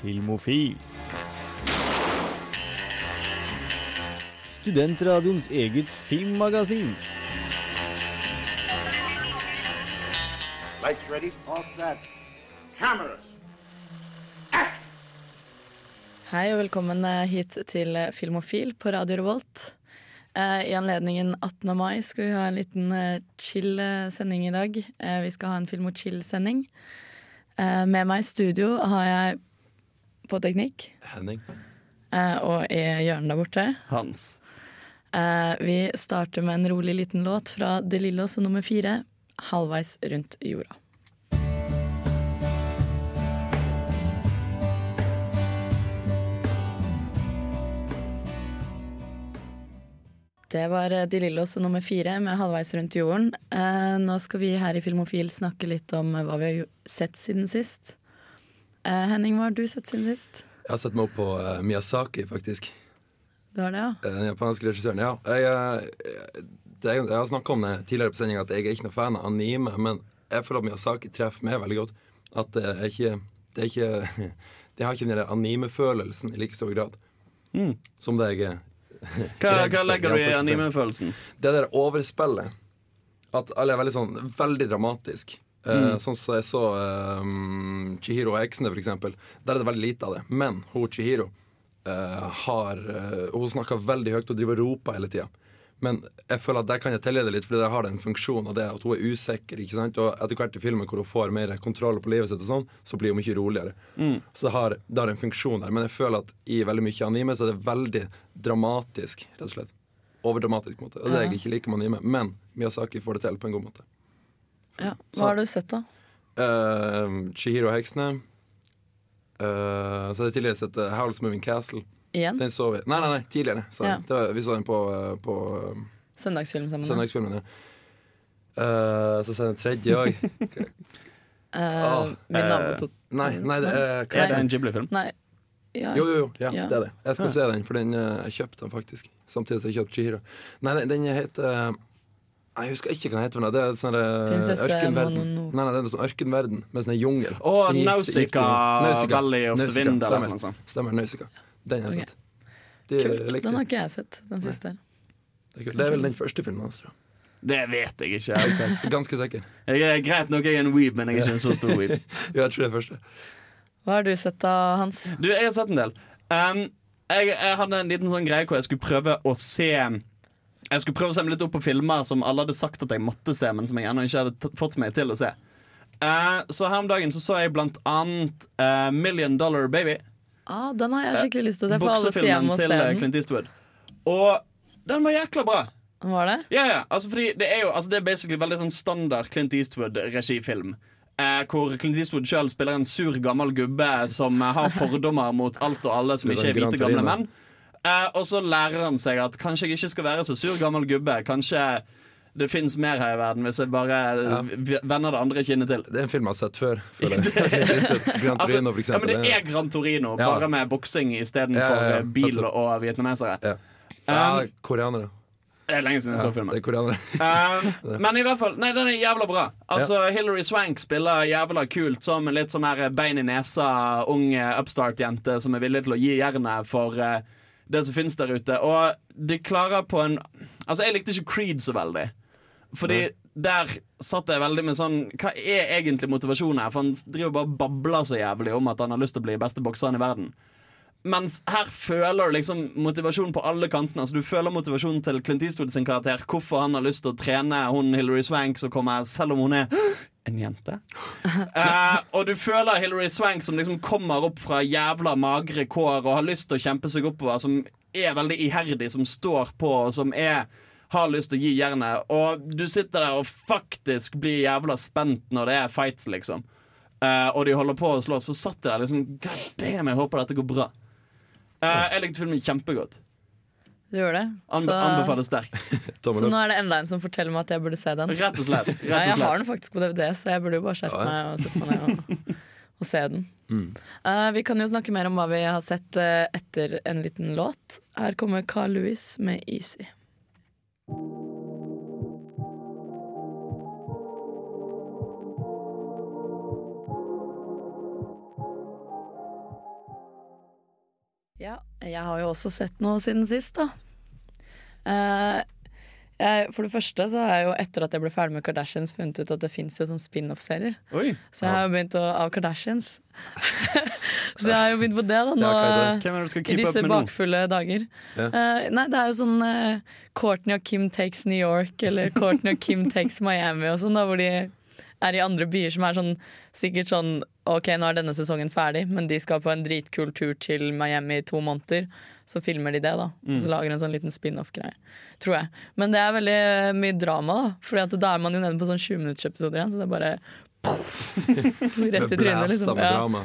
Filmofil. Studentradioens eget filmmagasin. Lights ready, all set. Cameras. Act! Hei og velkommen eh, hit til eh, Filmofil på Radio Revolt. Eh, I anledningen 18. mai skal vi ha en liten chill sending i dag. Eh, vi skal ha en Film og chill-sending. Eh, med meg i studio har jeg på teknikk Henning. eh, og i hjørnet der borte. Hans. Eh, vi starter med en rolig liten låt fra De Lillos og nummer fire, 'Halvveis rundt jorda'. Det var eh, De Lillos og nummer fire med 'Halvveis rundt jorden'. Eh, nå skal vi her i Filmofil snakke litt om hva vi har sett siden sist. Eh, Henning, hva har du sett siden sist? Jeg har sett meg opp på uh, Miyazaki, faktisk. Du har det, ja? Eh, Den japanske regissøren. Ja, jeg, jeg, det, er- jeg har snakka om det tidligere på sendinga at jeg er ikke noe fan av anime, men jeg føler at Miyazaki treffer meg veldig godt. At det er ikke Det, er ikke, det har ikke den anime-følelsen i like stor grad som det jeg er. Hva, hva legger du i anime-følelsen? Det der overspillet. At alle er veldig sånn Veldig dramatisk. Eh, sånn som jeg så um, Chihiro og eksene, for eksempel. Der er det veldig lite av det. Men hun Chihiro uh, har uh, Hun snakker veldig høyt og driver og roper hele tida. Men jeg føler at der kan jeg tilgi det litt, fordi der har det en funksjon Og det at hun er usikker. ikke sant? Og etter hvert i filmen hvor hun får mer kontroll på livet sitt, og sånn, så blir hun mye roligere. Så det har, det har en funksjon der. Men jeg føler at i veldig mye anime så er det veldig dramatisk, rett og slett. Overdramatisk måte. Og det jeg ikke liker med anime. Men Miyazaki får det til på en god måte. Ja. Hva har du sett, da? Uh, Chihiro og heksene. Uh, så hadde jeg tidligere sett uh, Howl's Moving Castle. Igjen? Den så vi Nei, nei, nei, tidligere. Så Ja. det var, vi så den på, uh, på uh, Søndagsfilm sammen. søndagsfilmen. Ja. Uh, så ser jeg den tredje òg. Eh, Ah, min nabo tok Nei, nei, det er hva det en Ghibli-film? Ja. Jo, jo, jo. Ja, Ja. det er det. Jeg skal se den, for den, uh, jeg kjøpte den faktisk. Samtidig som jeg kjøpte Chihiro. Nei, den, den heter uh, Jeg husker ikke hva den heter. Men. Det er sånn uh, ørkenverden. Nei, nei, det er sånn ørkenverden med sånn jungel. Å, Nausica gifte- Nausicaa. Valley of the Nausicaa, Wind, eller stemmer. noe sånt. Stemmer. Nausicaa. Den har jeg sett. De Kult. Den har ikke jeg sett. Den siste. Det er, kult. det er vel den første filmen hans, tror jeg. Det vet jeg ikke. Jeg. Ganske sikker. Jeg er Greit nok jeg er en weeb, men jeg er ikke en så stor weeb. Ja, jeg tror det er første. Hva har du sett da, Hans? Du, jeg har sett en del. Um, jeg, jeg hadde en liten sånn greie hvor jeg skulle prøve å se Jeg skulle prøve å se meg litt opp på filmer som alle hadde sagt at jeg måtte se, men som jeg ennå ikke hadde t- fått meg til å se. Uh, så her om dagen så, så jeg blant annet uh, Million Dollar Baby. Ah, den har jeg skikkelig lyst til å se, Buksefilmen til eh. Clint Eastwood. Og den var jækla bra. Var det? Ja, ja, altså fordi det er jo altså det er basically veldig sånn standard Clint Eastwood-regifilm. Eh, hvor Clint Eastwood sjøl spiller en sur, gammel gubbe som har fordommer mot alt og alle som ikke er hvite, gamle menn. Eh, og så lærer han seg at kanskje jeg ikke skal være så sur, gammel gubbe. Kanskje det fins mer her i verden hvis jeg bare Ja. vender det andre kinnet til. Det er en film jeg har sett før. Gran Altså, Torino, for ja, men det er Gran Torino, Ja. bare med boksing istedenfor Ja, ja, eh, bil og vietnamesere. ja. ja, Um, koreanere. Det er lenge siden jeg så filmen. det er koreanere. Um, men i hvert fall, nei, den er jævla bra. Altså, Hilary Swank spiller jævla kult som en litt sånn her bein i nesa, ung eh, upstart-jente som er villig til å gi jernet for eh, det som finnes der ute. Og de klarer på en Altså, jeg likte ikke Creed så veldig. Fordi der satt jeg veldig med sånn Hva er egentlig motivasjonen her? For han driver bare og babler så jævlig om at han har lyst til å bli beste bokseren i verden. Mens her føler du liksom motivasjon på alle kantene. Altså Du føler motivasjonen til Clint Eastwood sin karakter. Hvorfor han har lyst til å trene hun Hilary Swank som kommer, selv om hun er en jente. Eh, og du føler Hilary Swank som liksom kommer opp fra jævla magre kår og har lyst til å kjempe seg oppover. Som er veldig iherdig, som står på, og som er har lyst til å gi jernet. Og du sitter der og faktisk blir jævla spent når det er fights, liksom. Eh, og de holder på å slåss, så satt jeg der liksom God damn, jeg håper dette går bra. Eh, jeg likte filmen kjempegodt. Du gjør det? Anbe Så, Anbefaler sterkt. Så nå er det enda en som forteller meg at jeg burde se den. Rett og slett. Rett Ja, jeg har den faktisk på DVD, så jeg burde jo bare skjerpe Ja, meg og sette meg ned og, og se den. Mm. Uh, vi kan jo snakke mer om hva vi har sett uh, etter en liten låt. Her kommer Carl Louis med 'Easy'. Jeg har jo også sett noe siden sist, da. Uh, jeg, for det første så har jeg jo etter at jeg ble ferdig med Kardashians funnet ut at det fins jo sånn spin-off-serier. Så jeg har jo begynt å, av Kardashians. så jeg har jo begynt på det da nå. Ja, det? I disse bakfulle dager. Ja. Eh, nei, det er jo sånn uh, Courtney og Kim takes New York, eller Courtney og Kim takes Miami og sånn, da, hvor de er i andre byer som er sånn sikkert sånn OK, nå er denne sesongen ferdig, men de skal på en dritkul tur til Miami i to måneder. Så filmer de det, da. Og Mm. så lager en sånn liten spin-off-greie. Tror jeg. Men det er veldig eh, mye drama, da. At da er man jo nede på sånn 20-minuttersepisoder igjen, så det er bare Rett i trynet, liksom. Ja.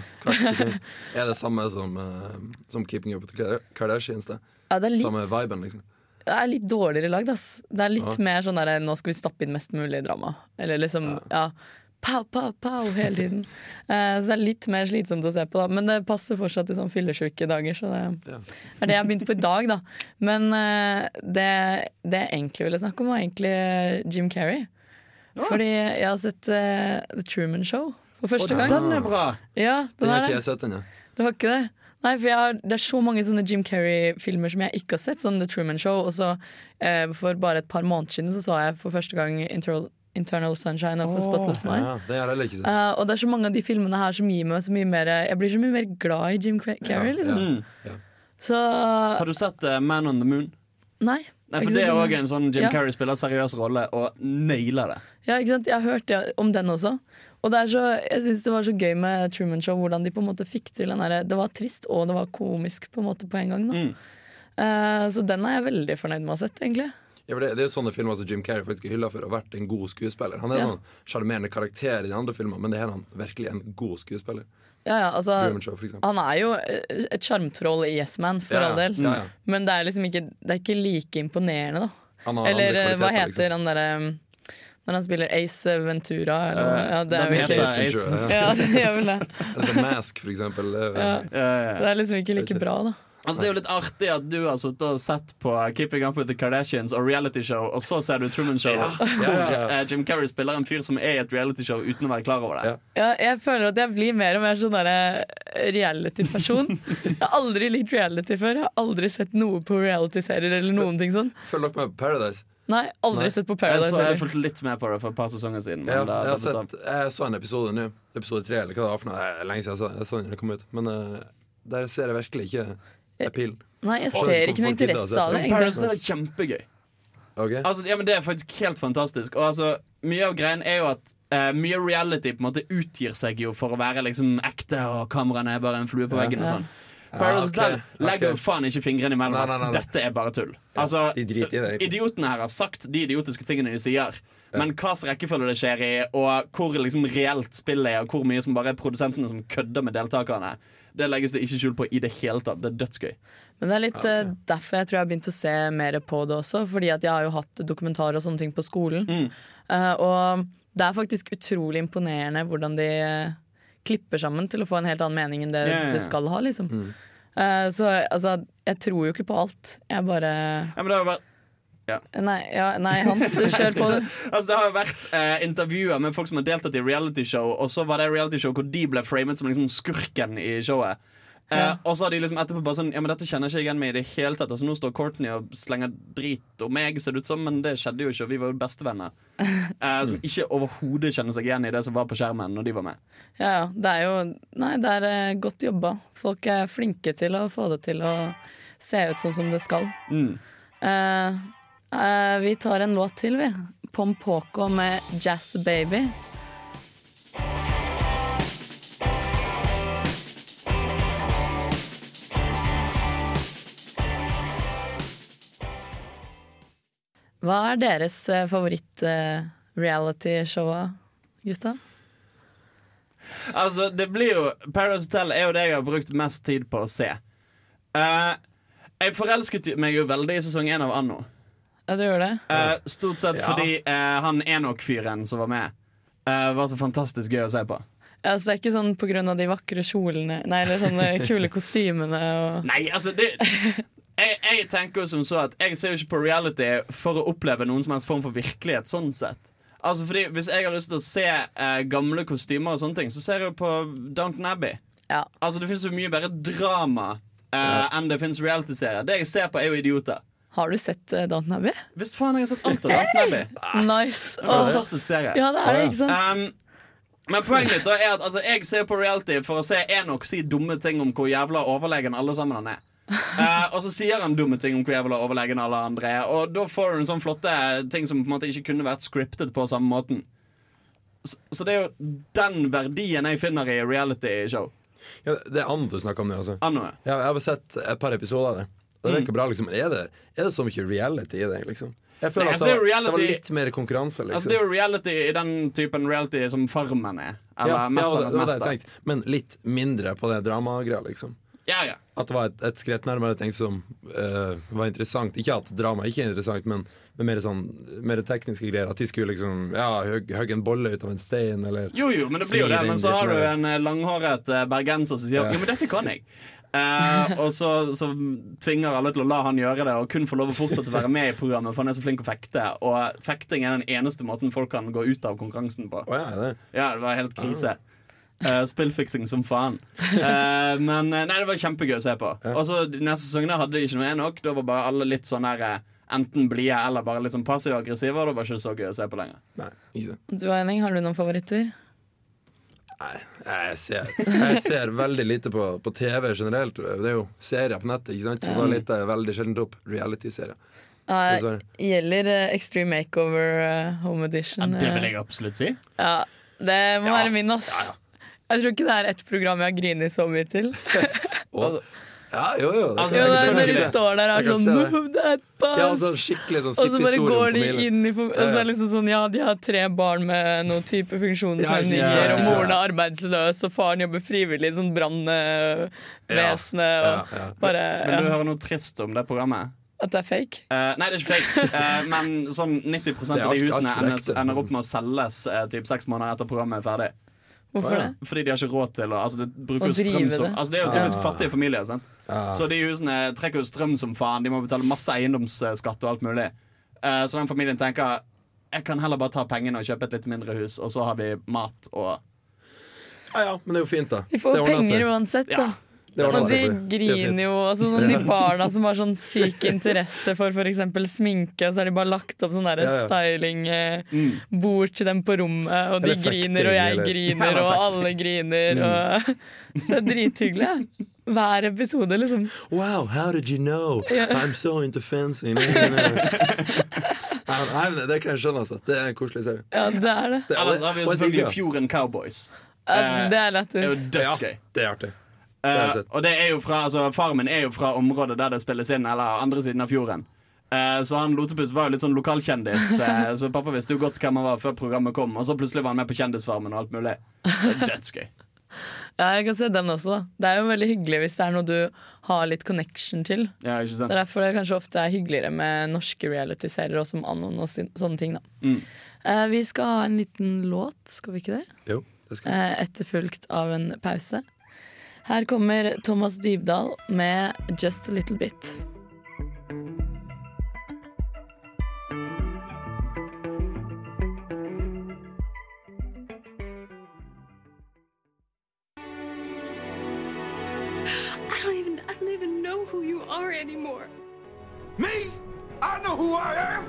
Er det samme som, uh, som Keeping Up With the Kardashians? Det? Ja, det er litt Samme viben, liksom? det er litt dårligere lagd. ass. Det er litt Ja. mer sånn der nå skal vi stappe inn mest mulig drama. Eller liksom, ja. Pow, pow, pow hele tiden. Uh, så det er litt mer slitsomt å se på, da. Men det passer fortsatt i sånn fyllesyke dager. Så det Ja. er det jeg har begynt på i dag, da. Men uh, det, det jeg egentlig ville snakke om, var egentlig eh, Jim Carrey. Fordi jeg har sett uh, The Truman Show for første gang. Den er bra! Ja, Den den har ikke jeg sett ennå. Du har ikke det? Nei, for jeg har, Det er så mange sånne Jim Carrey-filmer som jeg ikke har sett. Sånn The Truman Show. Og så eh, For bare et par måneder siden så så jeg for første gang Internal, Internal Sunshine of a Spotless Mind. Ja, det er ikke. Eh, og det er så mange av de filmene her som gir meg så mye mer Jeg blir så mye mer glad i Jim Carrey, Ja, liksom. Mm. Så Har du sett uh, Man on the Moon? Nei. Nei, for Det er òg en sånn Jim Ja. Carrey spiller seriøs rolle og nailer det. Ja, ikke sant? Jeg har hørt det om den også. Og det er så, jeg syns det var så gøy med Truman Show, hvordan de på en måte fikk til den derre Det var trist og det var komisk på en måte på en gang. Da. Mm. Uh, så den er jeg veldig fornøyd med å ha sett, egentlig. Ja, for det, det er jo sånne filmer som Jim Carrey faktisk er hylla for å ha vært en god skuespiller. Han er Ja. sånn sjarmerende karakter i de andre filmene, men det er han virkelig en god skuespiller. Ja, ja, altså, Show, han er jo eh, et sjarmtroll i Yes Man, for Ja, all del. Ja, ja. Men det er liksom ikke, det er ikke like imponerende, da. Eller eh, hva heter heter han derre um, Når han spiller Ace Ventura, eller uh, Ja, det er den jo ikke Ace Ace Ventura, Ja, det gjør vel det. Eller The Mask, for eksempel. Ja. Ja, ja, ja. Det er liksom ikke like bra, da. Altså, det er jo litt artig at du har sittet og sett på Keeping Up With The Kardashians og reality show, og så ser du Truman Show, Ja, hvor ja. eh, Jim Carrey spiller en fyr som er i et reality show uten å være klar over det. Ja. Ja, jeg føler at jeg blir mer og mer sånn reality-person. Jeg har aldri likt reality før. Jeg har aldri sett noe på reality-serier eller noen ting sånn. Følger dere med på Paradise? Nei, aldri Nei. sett på Jeg, Paradise. så, jeg har fulgte litt med på det for et par sesonger siden. Men Ja, da, jeg, sett, jeg så en episode nå. Episode tre, eller hva det var for noe. Det er lenge siden jeg så, jeg så den kom ut. Men uh, der ser jeg virkelig ikke appeal. Nei, jeg ser ikke noe interesse av det. Paradise er kjempegøy. Okay. Altså, ja, men Det er faktisk helt fantastisk. Og altså, Mye av greien er jo at uh, mye reality på en måte utgir seg jo for å være liksom ekte, og kameraene er bare en flue på Ja. veggen. og Ja. sånn Paradise ja, okay, legger jo ok. faen ikke fingrene imellom Nei, nei, nei, nei. dette er bare tull. Altså, det. Idiotene her har sagt de idiotiske tingene de sier. Men hva slags rekkefølge det skjer i, og hvor liksom reelt spillet er, og hvor mye som bare er produsentene som kødder med deltakerne, det legges det ikke skjul på i det hele tatt. Det er dødsgøy. Men det er litt eh, derfor jeg tror jeg har begynt å se mer på det også. Fordi at jeg har jo hatt dokumentarer og sånne ting på skolen. Mm. Uh, og det er faktisk utrolig imponerende hvordan de eh, klipper sammen til å få en helt annen mening enn det yeah. ja, ja. det skal ha. liksom Mm. Uh, Så altså, jeg tror jo ikke på alt. Jeg bare Ja, men det har jo vært Nei, ja, nei Hans, kjør på. Altså Det har jo vært eh, intervjuer med folk som har deltatt i realityshow, og så var det realityshow hvor de ble framet som liksom skurken i showet. Eh, Ja. Og så har de liksom etterpå bare sånn Ja, men dette kjenner jeg ikke igjen meg i det hele tatt. Altså Nå står Courtney og slenger drit om meg, ser det ut som, men det skjedde jo ikke, og vi var jo bestevenner. Eh, som ikke overhodet kjenner seg igjen i det som var på skjermen når de var med. Ja, ja. Det er jo Nei, det er eh, godt jobba. Folk er flinke til å få det til å se ut sånn som det skal. Mm. Eh, eh, vi tar en låt til, vi. Pompoko med 'Jazz Baby'. Hva er deres uh, favoritt-reality-show, gutta? Altså, det blir jo Paradise Hotel er jo det jeg har brukt mest tid på å se. Uh, jeg forelsket meg jo veldig i sesong én av Anno. Ja, det gjør det? Uh, stort sett Ja. fordi uh, han Enok-fyren som var med, uh, var så fantastisk gøy å se på. Ja, så det er ikke sånn av de vakre kjolene Nei, eller sånne kule kostymene og Nei, altså det jeg, jeg tenker jo som så at Jeg ser jo ikke på reality for å oppleve noen som helst form for virkelighet. Sånn sett Altså fordi Hvis jeg har lyst til å se gamle kostymer, og sånne ting så ser jeg jo på Downton Abbey. Ja. Altså Det finnes jo mye bedre drama eh, enn det fins reality-serier. Det jeg ser på, er jo idioter. Har du sett uh, Downton Abbey? Visst faen, jeg har sett alt av Downton Abbey. Nice. Det er en Fantastisk serie. ja, det er det, ikke sant? Um, men poenget mitt er at altså, jeg ser på reality for å se Enok si dumme ting om hvor jævla overlegen alle sammen han er. Uh, og så sier han dumme ting om hvor jævla overlegen alle andre er. Og da får du en sånn flotte ting som på en måte ikke kunne vært scriptet på samme måten. Så, så det er jo den verdien jeg finner i reality-show. Ja, det er Ann du snakker om det, altså. Anno. Ja, jeg har bare sett et par episoder av det. Det virker bra, liksom. Er det, er det så mye reality i det, liksom? Jeg føler Nei, at altså, det, det var, det var litt mer konkurranse, liksom. Altså, det er jo reality i den typen reality som Farmen er. Eller ja, ja, Mesternes jeg mester. Men litt mindre på det dramagreia, liksom. Ja, ja. At det var et, et skritt nærmere ting som uh, var interessant. Ikke at drama ikke er interessant, men, men mer, sånn, mer tekniske greier. At de skulle liksom Ja, hogge en bolle ut av en stein, eller Jo, jo, men det blir jo det. Men så har du en eh, langhåret eh, bergenser som sier Ja. Jo, men dette kan jeg. Eh, og så, så tvinger alle til å la han gjøre det, og kun få lov å fortsette å være med i programmet, for han er så flink å fekte. Og fekting er den eneste måten folk kan gå ut av konkurransen på. Oh, ja, det. Ja, det var helt krise. Eh, spillfiksing som faen. Uh, men eh, nei, det var kjempegøy å se på. Og så Neste neste der hadde de ikke noe nok. Da var bare alle litt sånn eh, Enten blide eller bare litt sånn passiv-aggressive, og da var det ikke så gøy å se på lenger. Nei, ikke. Du Eining, har du noen favoritter? Nei, jeg ser, jeg ser veldig lite på, på TV generelt. Det er jo serier på nettet, ikke sant? Da leter jeg veldig sjelden opp reality-serier. Uh, gjelder eh, Extreme Makeover uh, Home Edition. Det vil eh, jeg absolutt si. Ja, det må Ja, være min, ass. Jeg tror ikke det er ett program jeg har grinet så mye til. Og, ja, jo, jo. Det Altså, Jo, det når de står der og er sånn. Move that bus! Ja, altså, sånn og så bare går de inn i Og så er det liksom sånn Ja, de har tre barn med noen type funksjonshemninger, Ja, ja, ja, og moren er arbeidsløs, og faren jobber frivillig i sånn brannvesenet, Ja, og ja. bare Vil du hører høre noe trist om det programmet? At det er fake? Uh, nei, det er ikke fake. Uh, men sånn 90 Det er av de husene ender, ender opp med å selges uh, typ seks måneder etter programmet er ferdig. Hvorfor det? Fordi de har ikke råd til å altså, Det bruker Å jo strøm drive som det. altså, Det er jo typisk fattige familier. Sant? Så de husene trekker jo strøm som faen. De må betale masse eiendomsskatt og alt mulig. Eh, så den familien tenker jeg kan heller bare ta pengene og kjøpe et litt mindre hus, og så har vi mat og Ja, ja, men det er jo fint, da. De får jo penger uansett, da. Ja. Og de er griner jo. Altså, sånn, de barna som har sånn syk interesse for f.eks. sminke, så har de bare lagt opp sånn Ja, ja. stylingbord til dem på rommet, og de griner, og jeg griner, og alle griner, og Det er drithyggelig. Hver episode, liksom. Wow, how did you know? I'm so into fancy. Nei, men det kan jeg skjønne, altså. Det er en koselig serie. Ja, det er det. Det, Ellers har vi jo selvfølgelig. Fjorden Cowboys. Ja, Eh, det er Det er jo lættis. dødsgøy. Ja, det er artig. Det Eh, og det er jo fra, altså, Farmen er jo fra området der det spilles inn, eller andre siden av fjorden. Eh, så han Lotepus var jo litt sånn lokalkjendis, eh, så pappa visste jo godt hvem han var før programmet kom. Og så plutselig var han med på Kjendisfarmen og alt mulig. Det er dødsgøy. Ja, jeg kan se den også, da. Det er jo veldig hyggelig hvis det er noe du har litt connection til. Ja, ikke sant? Det er derfor det kanskje ofte er hyggeligere med norske realityserier og som Anon og sånne ting. da Mm. Eh, Vi skal ha en liten låt, skal vi ikke det? Jo, det skal Eh, Etterfulgt av en pause. Her kommer Thomas Dybdahl med 'Just a Little Bit'. Who you are anymore. Me? I know who I am.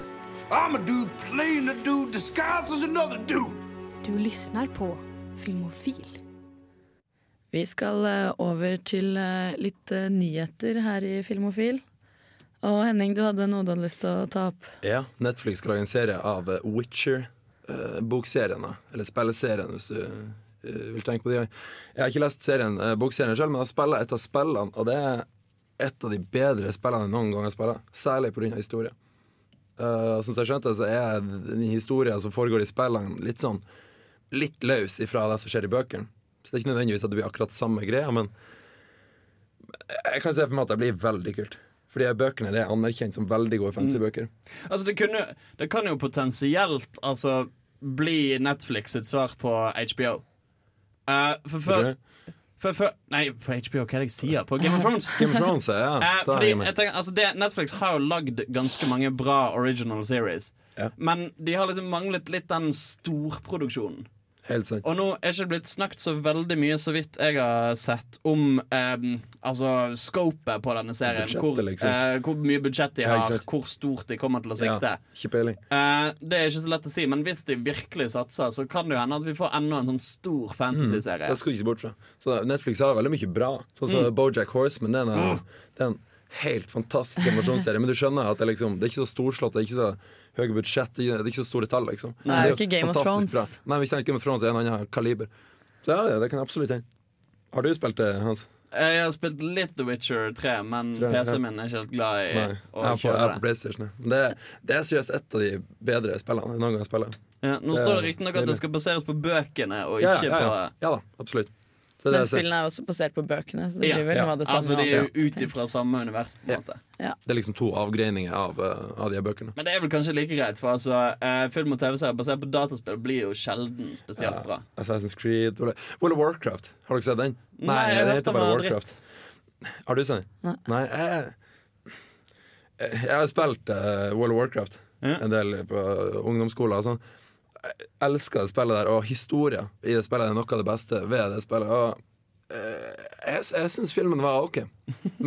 I'm a dude playing a dude disguised as another dude. Du lyssnar på Filmofil. Vi skal eh, over til eh, litt eh, nyheter her i Filmofil. Og Henning, du hadde noe du hadde lyst til å ta opp. Ja, Netflix skal lage en serie av eh, Witcher-bokserien. eller spilleserien, hvis du vil tenke på det. Jeg har ikke lest serien, bokserien selv, men jeg har et av spillene, og det er et av de bedre spillene jeg noen gang har spilt. Særlig pga. historie. Uh, som jeg skjønte, så er den historien som foregår i spillene, litt sånn litt løs ifra det som skjer i bøkene. Så det er ikke nødvendigvis at det blir akkurat samme greia, men jeg kan se for meg at det blir veldig kult. Fordi bøkene er anerkjent som veldig gode fancy bøker. Altså, det, kunne, det kan jo potensielt altså, bli Netflix sitt svar på HBO. Uh, for Tror før, du? for Nei, på HBO, hva er det jeg sier? På Game of Thrones? Game of Thrones, ja. Eh, fordi tenker, altså det, Netflix har jo lagd ganske mange bra original series. Ja. Men de har liksom manglet litt den storproduksjonen. Helt sant. Og nå er ikke det blitt snakket så veldig mye, så vidt jeg har sett, om eh, altså scopet på denne serien. Hvor, liksom. eh, hvor mye budsjett de har, ja, hvor stort de kommer til å sikte. Ja, ikke peiling. Eh, det er ikke så lett å si, men hvis de virkelig satser, så kan det jo hende at vi får enda en sånn stor fantasy-serie. Det skulle ikke se bort fra. Så Netflix har veldig mye bra. Sånn som Mm. Bojack Horseman. Den er mm. det er en helt fantastisk animasjonsserie. Men du skjønner at det, liksom, det er ikke så storslått, det er ikke så høye budsjett, det er ikke så store tall. Liksom. Det er ikke Game of Thrones. Bra. Nei, vi kjenner Game of Thrones er en annen kaliber. Så ja, det, det kan absolutt hende. Har du spilt det, Hans? Jeg har spilt litt The Witcher 3, men PC-en min er ikke helt glad i Nei. å Jeg på, kjøre på det. PlayStation. Men det, det er seriøst et av de bedre spillene jeg noen gang har spilt. Ja, nå Det står det riktignok at det skal baseres på bøkene, og Ja, ja, ja. på ja da, absolutt. Så det Men spillene er også basert på bøkene, så det Ja, blir vel noe av det samme. Altså, de er jo ut ifra samme univers, på en Ja. måte. det er liksom to avgreininger av, uh, av de her bøkene. Men det er vel kanskje like greit, for altså, eh, film og TV-serier basert på dataspill blir jo sjelden spesielt bra. Assassin's Creed World World of Warcraft. Har dere sett den? Nei, jeg det heter bare Warcraft. Warcraft. Har du sett den? Nei. jeg, jeg har spilt uh, World of Warcraft Ja. en del på ungdomsskoler. og sånn. Elsker det spillet der, og historien i det spillet er noe av det beste ved det spillet. Og, eh, jeg jeg syns filmen var ok,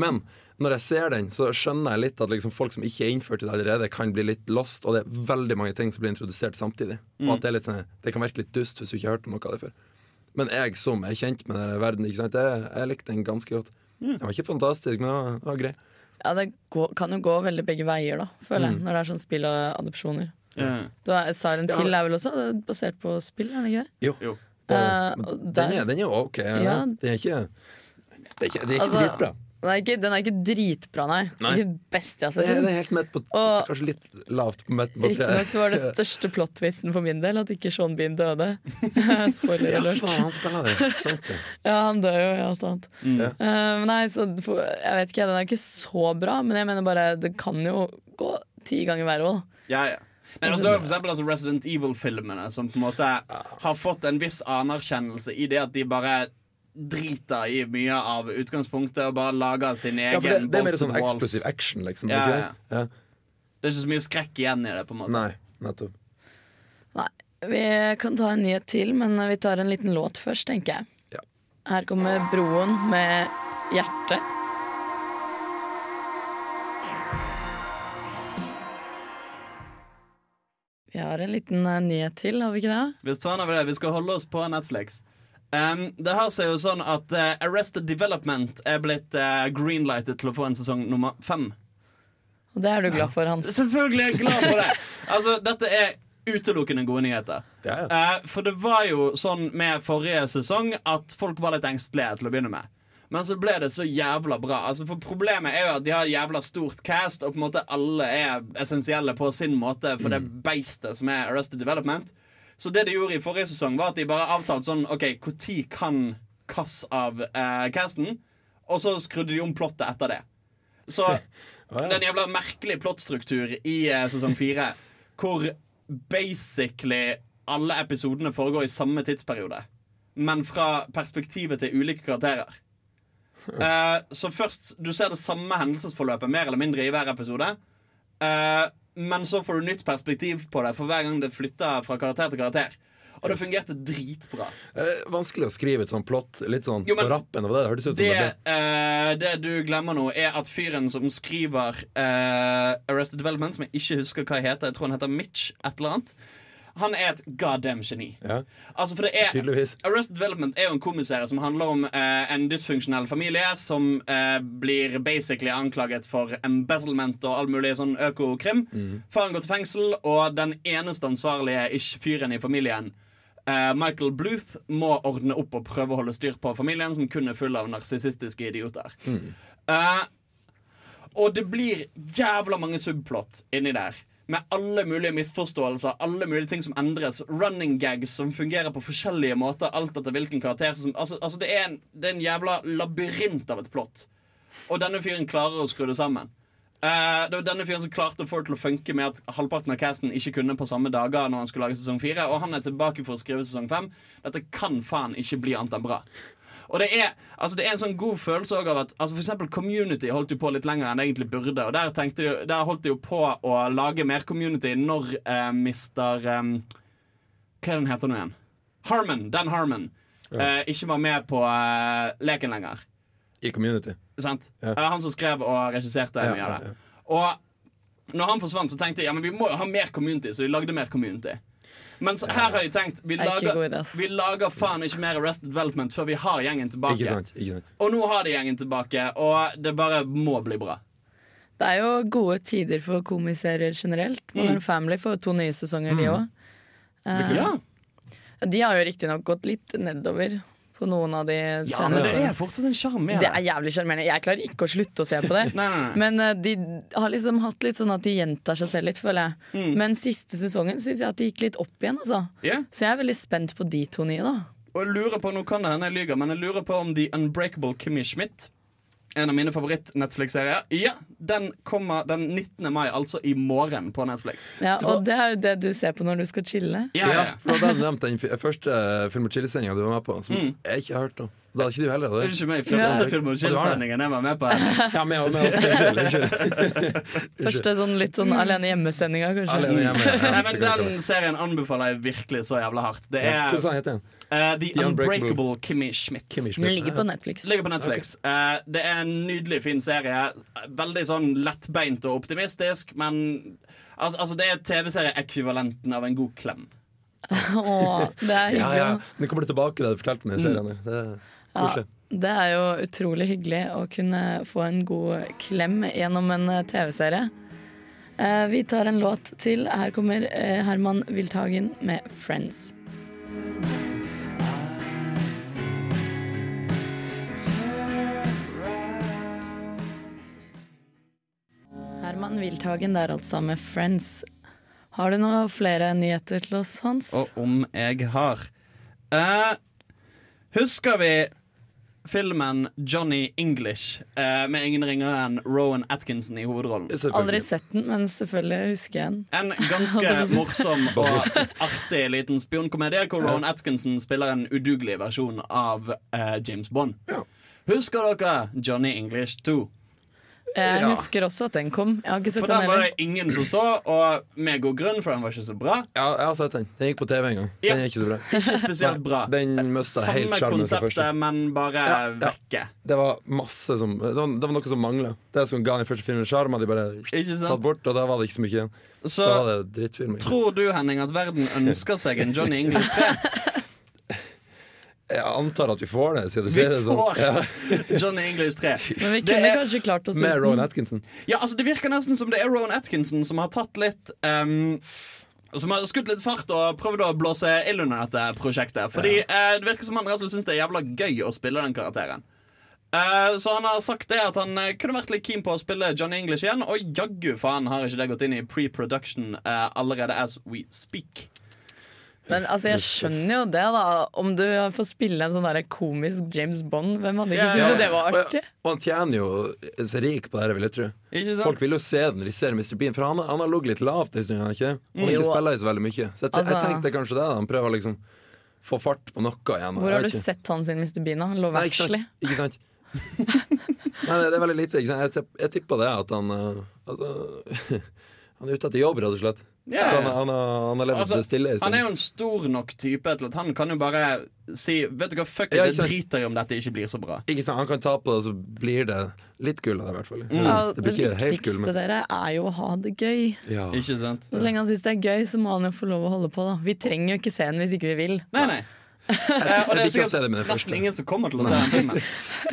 men når jeg ser den, så skjønner jeg litt at liksom folk som ikke er innført i det allerede, kan bli litt lost, og det er veldig mange ting som blir introdusert samtidig. Og at det, er litt sånn, det kan virke litt dust hvis du ikke har hørt om noe av det før. Men jeg som er kjent med denne verden, ikke sant? Jeg, jeg likte den ganske godt. Den var ikke fantastisk, men den var, den var grei. Ja, det går, kan jo gå veldig begge veier, da, føler jeg, når det er sånn spill og adopsjoner. Ja. Da er Silent Hill er vel også basert på spill, er det ikke det? Jo. Jo. Eh, Men den, er, den er ok. Ja. Den er ikke Det er ikke, det er ikke Altså, dritbra. Den er ikke, den er ikke dritbra, nei. Nei. Ikke best jeg har sett. er, det er helt midt på Og- Kanskje litt lavt på midten på Riktignok så var det største plot-twisten for min del at ikke Sean Bean døde. Spoiler Ja, alert. faen, han spiller det. Sant det. Ja, han dør jo i alt annet. Mm. Eh, men nei, så for, jeg vet ikke, Den er ikke så bra, men jeg mener bare det kan jo gå ti ganger verre òg. Ja, ja. Nei, også er for eksempel altså Resident Evil-filmene, som på en måte har fått en viss anerkjennelse i det at de bare driter i mye av utgangspunktet og bare lager sin egen Ja, for det, det er mer sånn eksplosiv action, liksom. Ja, ja. det? Ja. Det er ikke så mye skrekk igjen i det. på en måte Nei, nettopp. Nei, vi kan ta en nyhet til, men vi tar en liten låt først, tenker jeg. Ja. Her kommer Broen med Hjerte. Vi har en liten uh, nyhet til, har vi ikke det? Visst faen har vi det. Vi skal holde oss på Netflix. Um, det har seg jo sånn at uh, Arrested Development er blitt uh, greenlightet til å få en sesong nummer fem. Og det er du glad for, Hans. Selvfølgelig er jeg glad for det! Altså, dette er utelukkende gode nyheter. Ja, ja. Uh, for det var jo sånn med forrige sesong at folk var litt engstelige til å begynne med. Men så ble det så jævla bra. Altså For Problemet er jo at de har jævla stort cast, og på en måte alle er essensielle på sin måte for det beistet som er Arrested Development. Så det de gjorde i forrige sesong, var at de bare avtalte sånn OK, når kan Kass av eh, casten? Og så skrudde de om plottet etter det. Så det er en jævla merkelig plottstruktur i eh, sesong fire, hvor basically alle episodene foregår i samme tidsperiode, men fra perspektivet til ulike karakterer. Eh, så først Du ser det samme hendelsesforløpet mer eller mindre i hver episode. Eh, men så får du nytt perspektiv på det for hver gang det flytter fra karakter til karakter. Og det fungerte dritbra. Eh, vanskelig å skrive et sånt plott litt sånn Jo, men på rappen. Det det det eh, det du glemmer nå, er at fyren som skriver eh, Arrested Development, som jeg ikke husker hva heter, jeg tror han heter Mitch, et eller annet, han er et goddamn geni. Ja, Altså, for det er tydeligvis. Arrested Development er jo en komiserie som handler om eh, en dysfunksjonell familie som eh, blir basically anklaget for embezzlement og all mulig sånn økokrim. Faren går til fengsel, og den eneste ansvarlige ish-fyren i familien, eh, Michael Bluth, må ordne opp og prøve å holde styr på familien, som kun er full av narsissistiske idioter. Eh, og det blir jævla mange subplot inni der. Med alle mulige misforståelser, alle mulige ting som endres. Running gags som fungerer på forskjellige måter. Alt etter hvilken karakter som Altså, altså det, er en, det er en jævla labyrint av et plott. Og denne fyren klarer å skru det sammen. Uh, det var denne fyren som klarte å få det til å funke med at halvparten av casten ikke kunne på samme dager når han skulle lage sesong fire, og han er tilbake for å skrive sesong fem. Dette kan faen ikke bli annet enn bra. Og det er, altså det er en sånn god følelse av at altså For eksempel Community holdt jo på litt lenger enn det egentlig burde. Og der, de, der holdt de jo på å lage mer Community når eh, mister eh, Hva er den heter nå igjen? Harmon, Dan Harmon, eh, ikke var med på eh, leken lenger. I Community. Sant? Ja. Eh, han som skrev og regisserte Ja, mye av ja, det. Og når han forsvant, så tenkte jeg ja, men vi må jo ha mer community, så de lagde mer community. Mens her har de tenkt vi Er lager, vi lager faen ikke mer Arrested Development før vi har gjengen tilbake. Ikke sant? Ikke sant? Og nå har de gjengen tilbake, og det bare må bli bra. Det er jo gode tider for komiserier generelt. Modern Family får to nye sesonger, de òg. Ja, De har jo riktignok gått litt nedover på noen av de ja men det er fortsatt en sjarm det er jævlig sjarmerende. Jeg klarer ikke å slutte å se på det. Nei, nei. Men uh, de har liksom hatt litt sånn at de gjentar seg selv litt, føler jeg. Mm. Men siste sesongen syns jeg at de gikk litt opp igjen, altså. Yeah. Så jeg er veldig spent på de to nye, da. Og jeg lurer på, nå kan det hende jeg lyver, men jeg lurer på om The Unbreakable Kimmy Schmidt en av mine favoritt-Netflix-serier. Ja, Den kommer den 19. mai, altså i morgen, på Netflix. Ja, og det er jo det du ser på når du skal chille. Ja, ja, for da hadde nevnt den første Film og chill-sendinga du var med på, som Mm. jeg ikke har hørt om. Da hadde ikke du heller det? Unnskyld meg, første Ja. film- og chill-sendingen jeg var med på. Ja, med, med oss. Unnskyld. unnskyld. Første sånn litt sånn alene hjemme-sendinga, kanskje. Alene hjemme. Ja, Nei, men Den serien anbefaler jeg virkelig så jævla hardt. Det er Hvordan heter den? Eh, The The Unbreakable Unbreakable Kimmy Schmidt. Kimmy Den ligger på Netflix. Ligger på Netflix. Eh, det er en nydelig, fin serie. Veldig sånn lettbeint og optimistisk, men altså, altså det er TV-serieekvivalenten av en god klem. Åh, det er hyggelig. ja. ja. Nå kommer du tilbake til det du fortalte meg i serien. Det er Ja, det er jo utrolig hyggelig å kunne få en god klem gjennom en eh, TV-serie. Eh, vi tar en låt til. Her kommer eh, Herman Wildhagen med 'Friends'. Herman Wilthagen der altså med 'Friends'. Har du noen flere nyheter til oss, Hans? Og om jeg har. Eh, husker vi filmen Johnny English eh, med ingen ringere enn Rowan Atkinson i hovedrollen? Aldri sett den, men selvfølgelig husker jeg den. En ganske morsom og artig liten spionkomedie hvor Rowan Atkinson spiller en udugelig versjon av eh, James Bond. Ja. Husker dere Johnny English 2? Jeg Ja. husker også at den kom. Jeg har ikke sett For den den var det ingen som så, og med god grunn, for den var ikke så bra. Ja, jeg har sett den. Den gikk på TV en gang. Ja. Den er ikke så bra. Ikke spesielt bra. Den mista helt Samme konseptet, men bare Ja, ja. vekke. Det var masse som Det var, det var noe som mangla. Det som ga den første filmen sjarm, hadde de bare Ikke tatt bort, og da var det ikke så mye igjen. Så Da var det tror du, Henning, at verden ønsker seg en Johnny English 3? Jeg antar at vi får det, siden du sier det sånn. får Ja. Johnny English 3. Men vi kunne er- kanskje klart oss Med Rowan. Atkinson. Ja, altså Det virker nesten som det er Rowan Atkinson som har tatt litt um, Som har skutt litt fart og prøvd å blåse ild under dette prosjektet. Fordi eh, det virker som han rett syns det er jævla gøy å spille den karakteren. Eh, så han har sagt det at han eh, kunne vært litt keen på å spille Johnny English igjen, og jaggu faen har ikke det gått inn i pre-production eh, allerede as we speak. Men altså, jeg skjønner jo det, da. Om du får spille en sånn der komisk James Bond, hvem hadde ikke Ja, syntes ja. det var artig? og han tjener jo seg rik på det her, vil jeg tro. Ikke sant? Folk vil jo se det når de ser Mr. Bean, for han, han har ligget litt lavt en stund. Han ikke, Jo. ikke spiller så veldig mye. Så jeg, Altså- jeg tenkte kanskje det. da. Han prøver liksom få fart på noe igjen. Hvor har du ikke. sett han sin Mr. Bean? da? Lå Nei, ikke sant? Ikke sant? Nei, det er veldig lite. Ikke sant? Jeg, jeg tippa det, at han uh, at, uh, Han er ute etter jobb, rett og slett. Yeah. Han, han, har- han har levd Altså, stille Han er jo en stor nok type til at han kan jo bare si Vet du hva, fuck it, Ja, jeg driter i om dette ikke blir så bra. Ikke sant? Han kan ta på det, så blir det litt gull av det, i hvert fall. Mm. Ja, Det det viktigste gull, men dere er jo å ha det gøy. ja. Ikke sant? Så lenge han syns det er gøy, så må han jo få lov å holde på. da Vi trenger jo ikke se den hvis ikke vi vil. Nei, nei. Eh, det Jeg liker å se det med det første. nesten ingen som kommer til å se den filmen.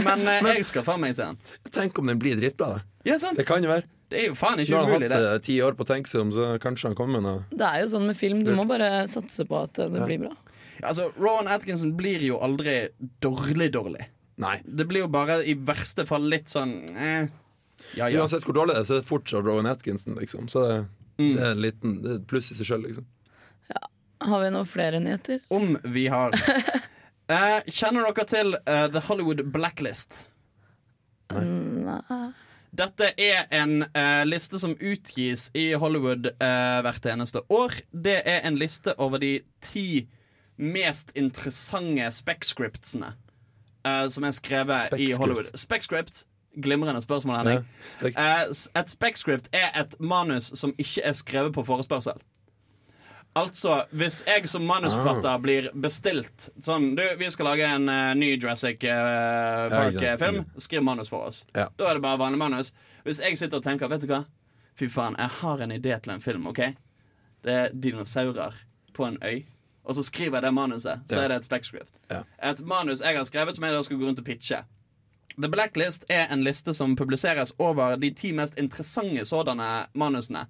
Men eh, jeg skal faen meg se den. Tenk om den blir dritbra. da. Ja, sant? Det kan jo være. Det er jo faen ikke Nå har han umulig, hatt eh, ti år på å tenke seg om, så kanskje han kommer med noe. Det er jo sånn med film, du må bare satse på at det blir bra. Altså, Rowan Atkinson blir jo aldri dårlig-dårlig. Nei. Det blir jo bare i verste fall litt sånn eh. Ja, ja. Uansett hvor dårlig det er, så er det fortsatt Rowan Atkinson. Liksom. Så det, Mm. det er en liten det er et pluss i seg sjøl. Liksom. Har vi noen flere nyheter? Om vi har eh, Kjenner dere til eh, The Hollywood Blacklist? Nei. Dette er en eh, liste som utgis i Hollywood eh, hvert eneste år. Det er en liste over de ti mest interessante spec-scriptsene eh, som er skrevet i Hollywood. Spec-script, glimrende spørsmål, Henning. Ja. Eh, et spec-script er et manus som ikke er skrevet på forespørsel. Altså, hvis jeg som manusforfatter blir bestilt Sånn, du, vi skal lage en uh, ny Jurassic uh, sant, Park-film. ikke Skriv manus for oss. Ja. Da er det bare vanlig manus. Hvis jeg sitter og tenker, vet du hva? Fy faen, jeg har en idé til en film, OK? Det er dinosaurer på en øy. Og så skriver jeg det manuset. Så Ja. er det et spec-script. Ja. Et manus jeg har skrevet som jeg da skal gå rundt og pitche. The Blacklist er en liste som publiseres over de ti mest interessante sådanne manusene.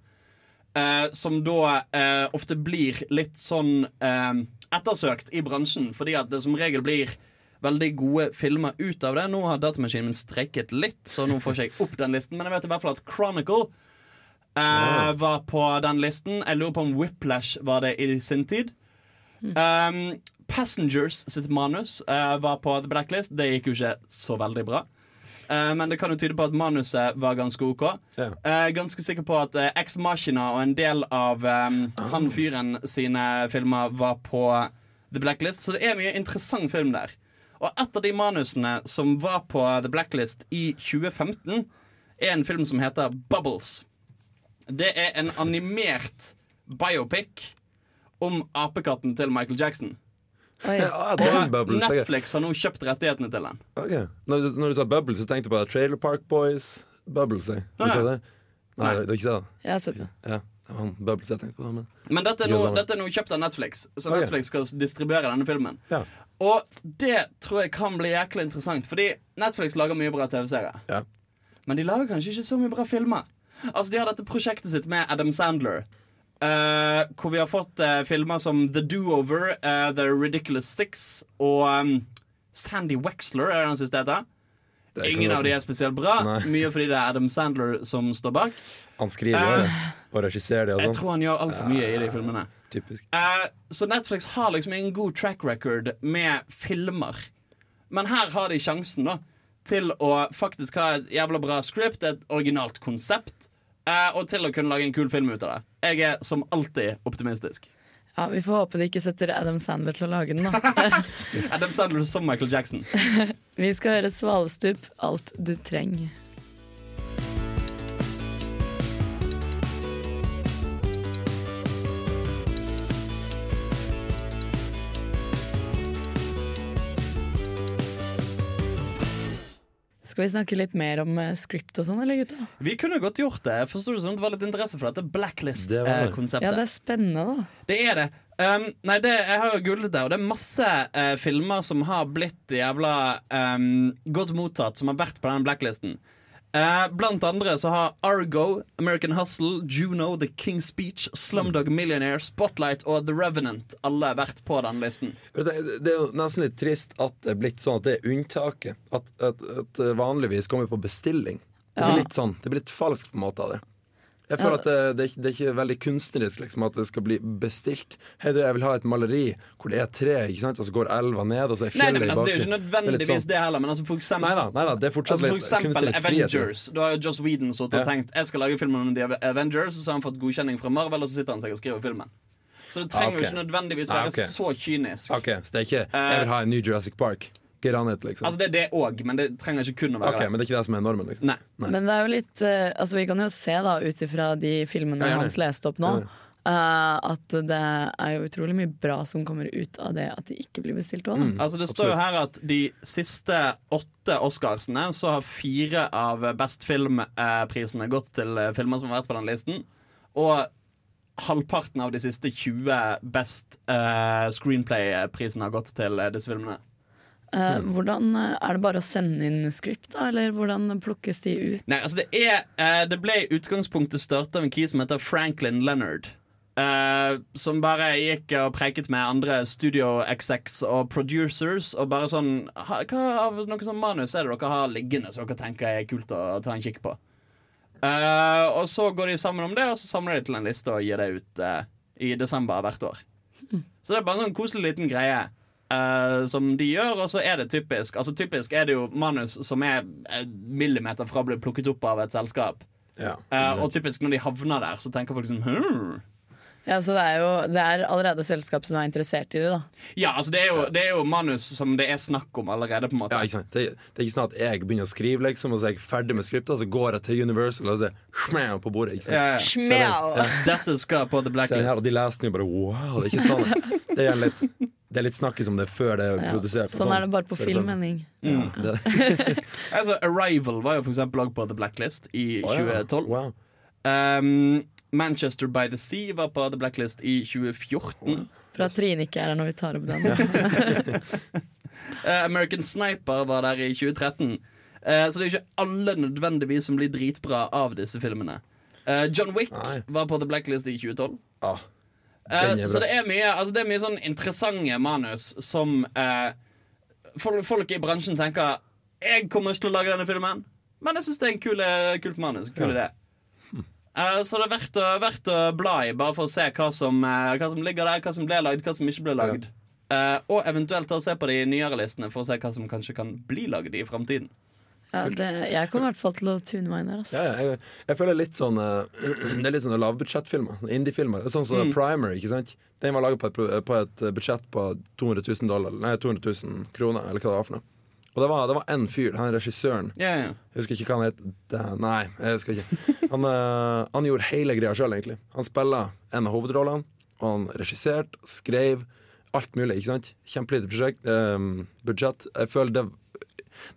Eh, som da eh, ofte blir litt sånn eh, ettersøkt i bransjen, fordi at det som regel blir veldig gode filmer ut av det. Nå har datamaskinen min streiket litt, så nå får ikke jeg opp den listen. Men jeg vet i hvert fall at Chronicle eh, var på den listen. Jeg lurer på om Whiplash var det i sin tid. Um, Passengers sitt manus eh, var på The Blacklist. Det gikk jo ikke så veldig bra. Eh, men det kan jo tyde på at manuset var ganske OK. Ja. Uh, ganske sikker på at uh, Ex Machina og en del av um, han fyren sine filmer var på The Blacklist, så det er mye interessant film der. Og et av de manusene som var på The Blacklist i 2015, er en film som heter Bubbles. Det er en animert biopic om apekatten til Michael Jackson. Oi. Ja, Bubbles, Netflix har nå kjøpt rettighetene til den. Okay. Når, du, når du sa Bubbles, så tenkte du på Trailer Park Boys. Bubbles, jeg. Du sa det? Nei, Nei. du har ikke sett det? Jeg har sett det. Ja. Han Bubbles jeg tenkte på. Men. Men dette er, noe, dette er noe, kjøpt av Netflix, så Ok. Netflix skal distribuere denne filmen. Ja. Og det tror jeg kan bli jæklig interessant, fordi Netflix lager mye bra TV-serier. Ja. Men de lager kanskje ikke så mye bra filmer. Altså De har dette prosjektet sitt med Adam Sandler. Eh, hvor vi har fått uh, filmer som The Do-Over, uh, The Ridiculous Six og um, Sandy Wexler er den siste heter. Ingen av de er spesielt bra. Nei. Mye fordi det er Adam Sandler som står bak. Han skriver uh. Og regisserer det og Jeg sånn. tror han gjør altfor mye i de filmene. Så Netflix har liksom en god track record med filmer. Men her har de sjansen da til å faktisk ha et jævla bra script, et originalt konsept, og til å kunne lage en kul film ut av det. Jeg er som alltid optimistisk. Ja, Vi får håpe de ikke setter Adam Sandler til å lage den, da. Adam Sandler som Michael Jackson. Vi skal høre Svalestup, 'Alt du trenger'. Skal vi snakke litt mer om uh, script og sånn, eller gutta? Vi kunne godt gjort det. Jeg forsto det som det var litt interesse for dette blacklist-konseptet. det. Ja, det er spennende, da. Det er det. Um, nei, det, jeg har jo googlet det, og det er masse uh, filmer som har blitt jævla um, godt mottatt, som har vært på den blacklisten. Eh, blant andre så har Argo, American Hustle, Juno, The King's Speech, Slumdog Millionaire, Spotlight og The Revenant alle vært på den listen. Vet Det er jo nesten litt trist at det er blitt sånn at det er unntaket. At, at, at vanligvis kommer på bestilling. Det Ja. litt sånn, det blir litt falskt på en måte av det. Jeg føler at det, det, er ikke, det er ikke veldig kunstnerisk liksom, at det skal bli bestilt. Hei, du, jeg vil ha et maleri hvor det er tre, ikke sant? og så går elva ned, og så er fjellet nei, men altså, Det er jo ikke Det nødvendigvis sånn. det heller, men altså for eksempel Nei da, nei da, det er fortsatt Altså for eksempel kunstnerisk frihet. Avengers. Da har jo Joss Whedon sittet og tenkt Jeg skal lage filmen om The Avengers, og så har han fått godkjenning fra Marvel, og så sitter han seg og skriver filmen. Så det trenger Ah, okay. jo ikke nødvendigvis Ah, være så kynisk. Ok, Så det er ikke 'jeg vil ha en ny Jurassic Park'? It, liksom. Altså Det er det òg, men det trenger ikke kun å være ok, det. Men det er ikke det som er normen? liksom Nei. Nei. Men det er jo litt uh, Altså Vi kan jo se da ut ifra de filmene Ja. Hans leste opp nå, eh, at det er jo utrolig mye bra som kommer ut av det at de ikke blir bestilt òg. Mm. Altså Det står jo her at de siste åtte Oscarsene så har fire av Best Film-prisene gått til eh, filmer som har vært på den listen. Og halvparten av de siste 20 Best uh, Screenplay-prisene har gått til disse filmene. Eh, hvordan eh, Er det bare å sende inn script, da, eller hvordan plukkes de ut? Nei, altså det er uh, Det ble i utgangspunktet starta av en key som heter Franklin Leonard. Uh, som bare gikk og preiket med andre studio execs og producers. Og bare sånn ha, Hva av noe sånn manus er det dere har liggende som dere tenker er kult å ta en kikk på? Og så går de sammen om det, og så samler de til en liste og gir det ut i desember hvert år. Så det er bare en sånn koselig liten greie. Eh, som de gjør, og så er det typisk Altså Typisk er det jo manus som er eh, millimeter fra å bli plukket opp av et selskap. Ja, uh, og typisk når de havner der, så tenker folk sånn hm. Ja, Så det er jo det er allerede selskap som er interessert i det, da. Ja, altså det er, jo, det er jo manus som det er snakk om allerede, på en måte. Ja, ikke sant? Det, det er ikke sånn at jeg begynner å skrive, liksom, og så er jeg ferdig med skriptet, og så går jeg til Universal og så smæ på bordet. Ikke sant? Ja, ja. Smell! Dette skal på The Se her, og de leser den jo bare wow, det er ikke sånn. Det er litt, det er litt snakkis om det før det er Ja. produsert. Sånn, Sånn er det bare på Så film, sånn- Henning. Ja, Altså, Arrival var jo eksempel også på The Blacklist i ja. 2012. Wow. Um, Manchester by the Sea var på The Blacklist i 2014. Bra at Trine ikke er her når vi tar opp den. uh, American Sniper var der i 2013. Uh, så det er ikke alle nødvendigvis som blir dritbra av disse filmene. Uh, John Wick Nei. var på The Blacklist i 2012. Ah, Eh, så det er mye altså det er mye sånn interessante manus som eh, folk, folk i bransjen tenker Jeg kommer ikke til å lage denne filmen, men jeg syns det er en kul, eh, kult manus. Kul idé. Eh, så det er verdt å, verdt å bla i, bare for å se hva som, eh, hva som ligger der, hva som ble lagd, hva som ikke ble lagd. Eh, og eventuelt å se på de nyere listene for å se hva som kanskje kan bli lagd i framtiden. Ja, det, jeg kommer i hvert fall til å tune meg inn her. ass. Ja, ja, jeg, jeg føler litt sånn eh, Det er litt sånne lavbudsjettfilmer. Indiefilmer. Sånn som Primer. ikke sant? Den var laget på et, på et budsjett på 200 000 dollar Nei, 200 000 kroner, eller hva det var for noe. Og det var, det var en fyr, han regissøren yeah, yeah. Jeg husker ikke hva han het. Nei, jeg husker ikke. Han, eh, han gjorde hele greia sjøl, egentlig. Han spilla en av hovedrollene, og han regisserte, skrev, alt mulig. ikke sant? Kjempelite prosjekt, eh, budsjett. Jeg føler det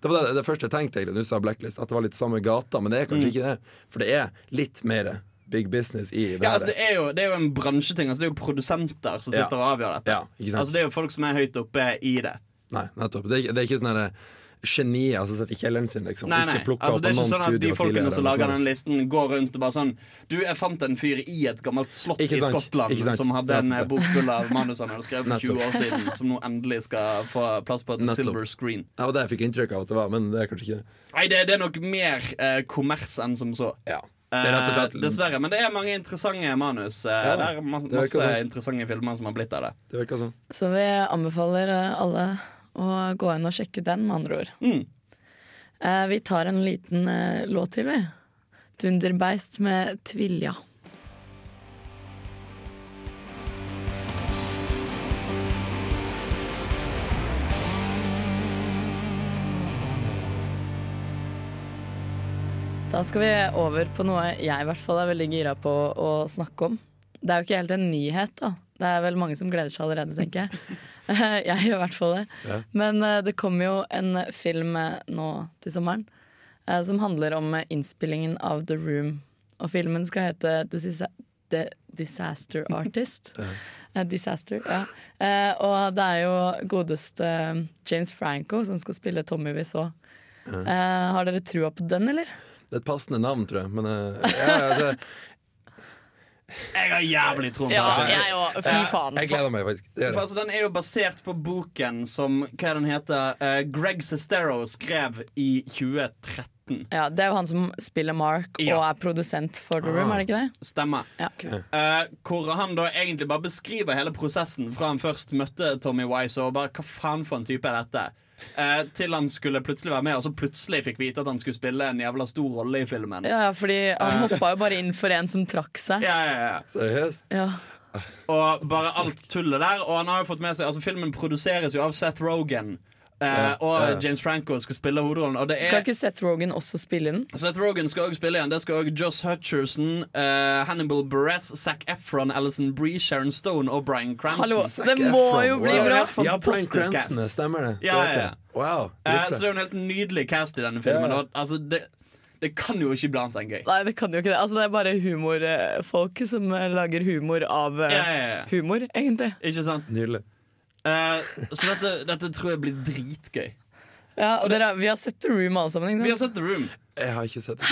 det var det, det første jeg tenkte egentlig du sa Blacklist, at det var litt samme gata, men det er kanskje ikke det. For det er litt mer big business i det Ja, altså det, er jo, det er jo en bransjeting. Altså det er jo produsenter som Ja. sitter og avgjør dette. Ja? Altså Det er jo folk som er høyt oppe i det. Nei, nettopp. Det er, det er ikke sånn her genier som sitter i kjelleren sin, liksom. Nei, nei. Ikke plukka Altså, opp det er ikke sånn at de folkene som lager den listen, går rundt og bare sånn Du, jeg fant en fyr i et gammelt slott Ikke i Skottland ikke sant. som hadde en eh, bok full av manus han hadde skrevet for 20 år siden, som nå endelig skal få plass på et Nettopp. silver screen. Det var det jeg fikk inntrykk av at det var, men det er kanskje ikke det. Nei, det, det er nok mer eh, kommers enn som så. Ja. Og Eh, dessverre. Men det er mange interessante manus. Eh, Ja, det er ma det masse sånn. interessante filmer som har blitt av det. Det sånn. Så vi anbefaler eh, alle å gå inn og sjekke ut den, med andre ord. Mm. Eh, vi tar en liten eh, låt til, vi. Dunderbeist med Tvilja. Da skal vi over på noe jeg i hvert fall er veldig gira på å snakke om. Det er jo ikke helt en nyhet, da. Det er vel mange som gleder seg allerede, tenker jeg. Jeg gjør i hvert fall det. Ja. Men eh, det kommer jo en film eh, nå til sommeren eh, som handler om innspillingen av The Room. Og filmen skal hete The, Disaster Artist. Disaster, ja. Og det er jo godeste James Franco som skal spille Tommy vi så. Ja. har dere trua på den, eller? Det er et passende navn, tror jeg. Men ja, altså, Jeg har jævlig troen på det. jeg òg. Fy faen. jeg gleder meg faktisk. Det er det. For, altså, Den er jo basert på boken som hva er den heter, uh, Greg Sestero skrev i 2013. Ja, det er jo han som spiller Mark Ja. og er produsent for The Room, er det ikke det? Stemmer. Ja. Eh, hvor han da egentlig bare beskriver hele prosessen fra han først møtte Tommy Wise og bare hva faen for en type er dette? Eh, til han skulle plutselig være med, og så plutselig fikk vite at han skulle spille en jævla stor rolle i filmen. Ja, ja, fordi han hoppa jo bare inn for en som trakk seg. Ja, ja, ja. Seriøst? Ja. Og bare alt tullet der. Og han har jo fått med seg Altså Filmen produseres jo av Seth Rogan. Eh, Ja, og ja, ja. James Franco skal spille hovedrollen. Og det er Skal ikke Seth Rogan også spille den? Seth Rogan skal også spille igjen. Det skal også Joss Hutcherson, uh, Hannibal Buress, Zac Efron, Alison Bree, Sharon Stone og Brian Cranston. Hallo, Zac det må Efron, jo bli wow. bra! helt Ja, Brian Cranston, cast. stemmer det. Ja, ja, ja. Wow. uh, så det er jo en helt nydelig cast i denne filmen. Og, altså, det, det kan jo ikke bli annet enn gøy. Nei, det kan jo ikke det. Altså, det er bare humorfolk som lager humor av humor, egentlig. Ikke sant? Nydelig. Eh, så dette, dette tror jeg blir dritgøy. Ja, og dere, vi har sett The Room alle sammen. Vi har sett The Room. Jeg har ikke sett det.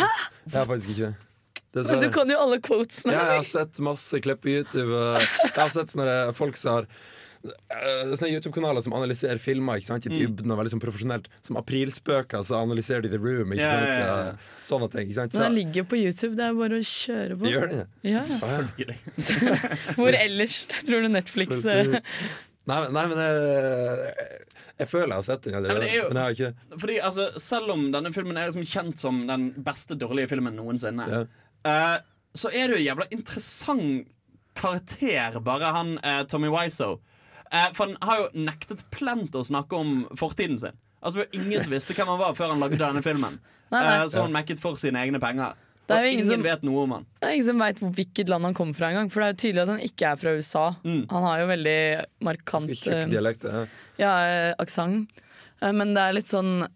Jeg har faktisk ikke det. Men du kan jo alle quotesene. Ja, jeg har sett masse klipp på YouTube. Jeg har sett sånne folk som har øh, Sånne YouTube-kanaler som analyserer filmer ikke sant? Mm. i dybden og veldig sånn profesjonelt. Som aprilspøker, så analyserer de The Room. Ikke sant? ja, ja. Ja, Sånne ting. Ikke sant? Men Så, den ligger på YouTube. Det er bare å kjøre på. gjør det? Ja. Ja. Hvor ellers tror du Netflix eh, Nei, nei, men jeg, jeg føler jeg har sett den allerede. Nei, men jo- men jeg har ikke Fordi altså, Selv om denne filmen er liksom kjent som den beste dårlige filmen noensinne, Ja. uh, så er det jo en jævla interessant karakter, bare han uh, Tommy Wiseau. Uh, for han har jo nektet plent å snakke om fortiden sin. Altså Det var ingen som visste hvem han var før han lagde denne filmen. Nei, nei. Eh, så han mekket for sine egne penger. Det er jo ingen ingen som- vet noe om han. Det er ingen som veit hvilket land han kommer fra engang. For det er jo tydelig at han ikke er fra USA. Mm. Han har jo veldig markant Ganske tjukk dialekt. Ja. ja, eh, aksent. Eh, Men det er litt sånn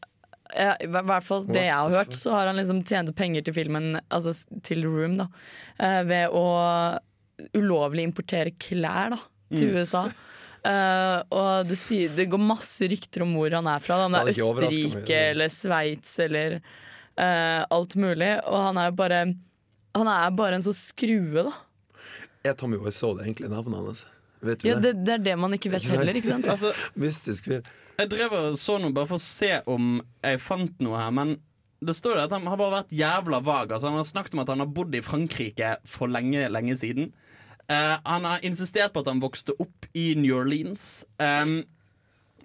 ja, I hvert fall det jeg har hørt, så har han liksom tjent penger til filmen, altså til Room, da, eh, ved å ulovlig importere klær da, til USA. Uh, og det, sier, det går masse rykter om hvor han er fra. Da, om det Det er Østerrike eller Sveits eller eh, alt mulig. Og han er jo bare Han er bare en sånn skrue, da. Jeg Tommy så det egentlig navnet hans? Vet du Ja, det? det, det er det man ikke vet Ikke heller, ikke sant? Altså, Mystisk fyr. jeg drev og så noe bare for å se om jeg fant noe her, men det står jo at han har bare vært jævla vag. Altså, han har snakket om at han har bodd i Frankrike for lenge, lenge siden. Uh, han har insistert på at han vokste opp i New Orleans. Um,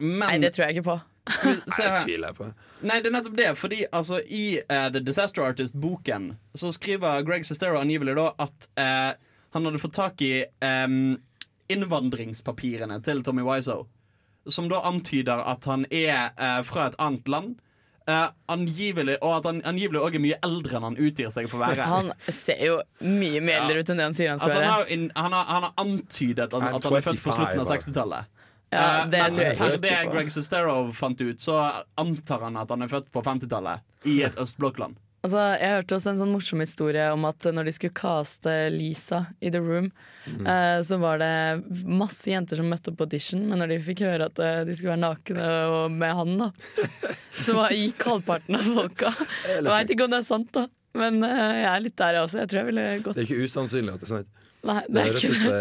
men Nei, det tror jeg ikke på. Se Nei, her. det tviler jeg på. Nei, det er nettopp det. Fordi altså, i uh, The Disaster Artist-boken så skriver Greg Sestero angivelig da at uh, han hadde fått tak i um, innvandringspapirene til Tommy Wiseau. Som da antyder at han er uh, fra et annet land. Uh, angivelig, og at han angivelig også er mye eldre enn han utgir seg for å være. Han ser jo mye mer eldre ut enn det han sier han skal Altså, han, har, han, har, han har antydet at, at han er født på slutten av 60-tallet. Ja, Eh, det men tror jeg kanskje det. Greg Sestero fant ut, så antar han at han er født på 50-tallet i et østblokkland. Altså, jeg hørte også en sånn morsom historie om at når de skulle caste Lisa i The Room, Mm. uh, så var det masse jenter som møtte opp på audition, men når de fikk høre at uh, de skulle være nakne og med han, da, så var, gikk halvparten av folka. Jeg veit ikke om det er sant, da, men uh, jeg er litt der, jeg også. Jeg tror jeg ville gått Det er ikke usannsynlig at det er sant. Nei, Det det er ikke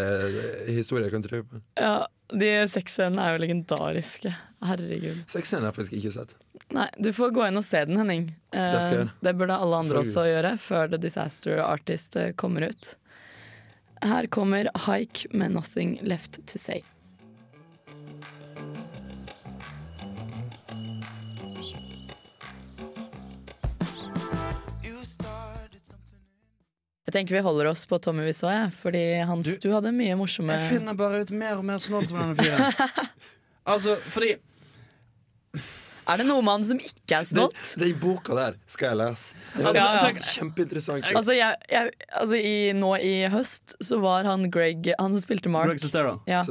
det. historie jeg kan tro på. Ja, de sexscenene er jo legendariske. Herregud. Sexscenen har jeg faktisk ikke sett. Nei, du får gå inn og se den, Henning. Eh, Det det burde alle andre også gjøre før The Disaster Artist eh, kommer ut. Her kommer Haik med 'Nothing Left To Say'. Tenker vi holder oss på Tommy Wiseau, jeg, fordi Hans, du, hadde mye morsomme Jeg finner bare ut mer og mer snålt om denne fyren. altså, fordi Er det noe med han som ikke er Den, snolt? den boka der skal jeg lese. Det Altså, ja, ja. kjempeinteressant. Altså, jeg, jeg, altså i, Nå i høst så var han Greg, han som spilte Mark Greg Sestero. ja,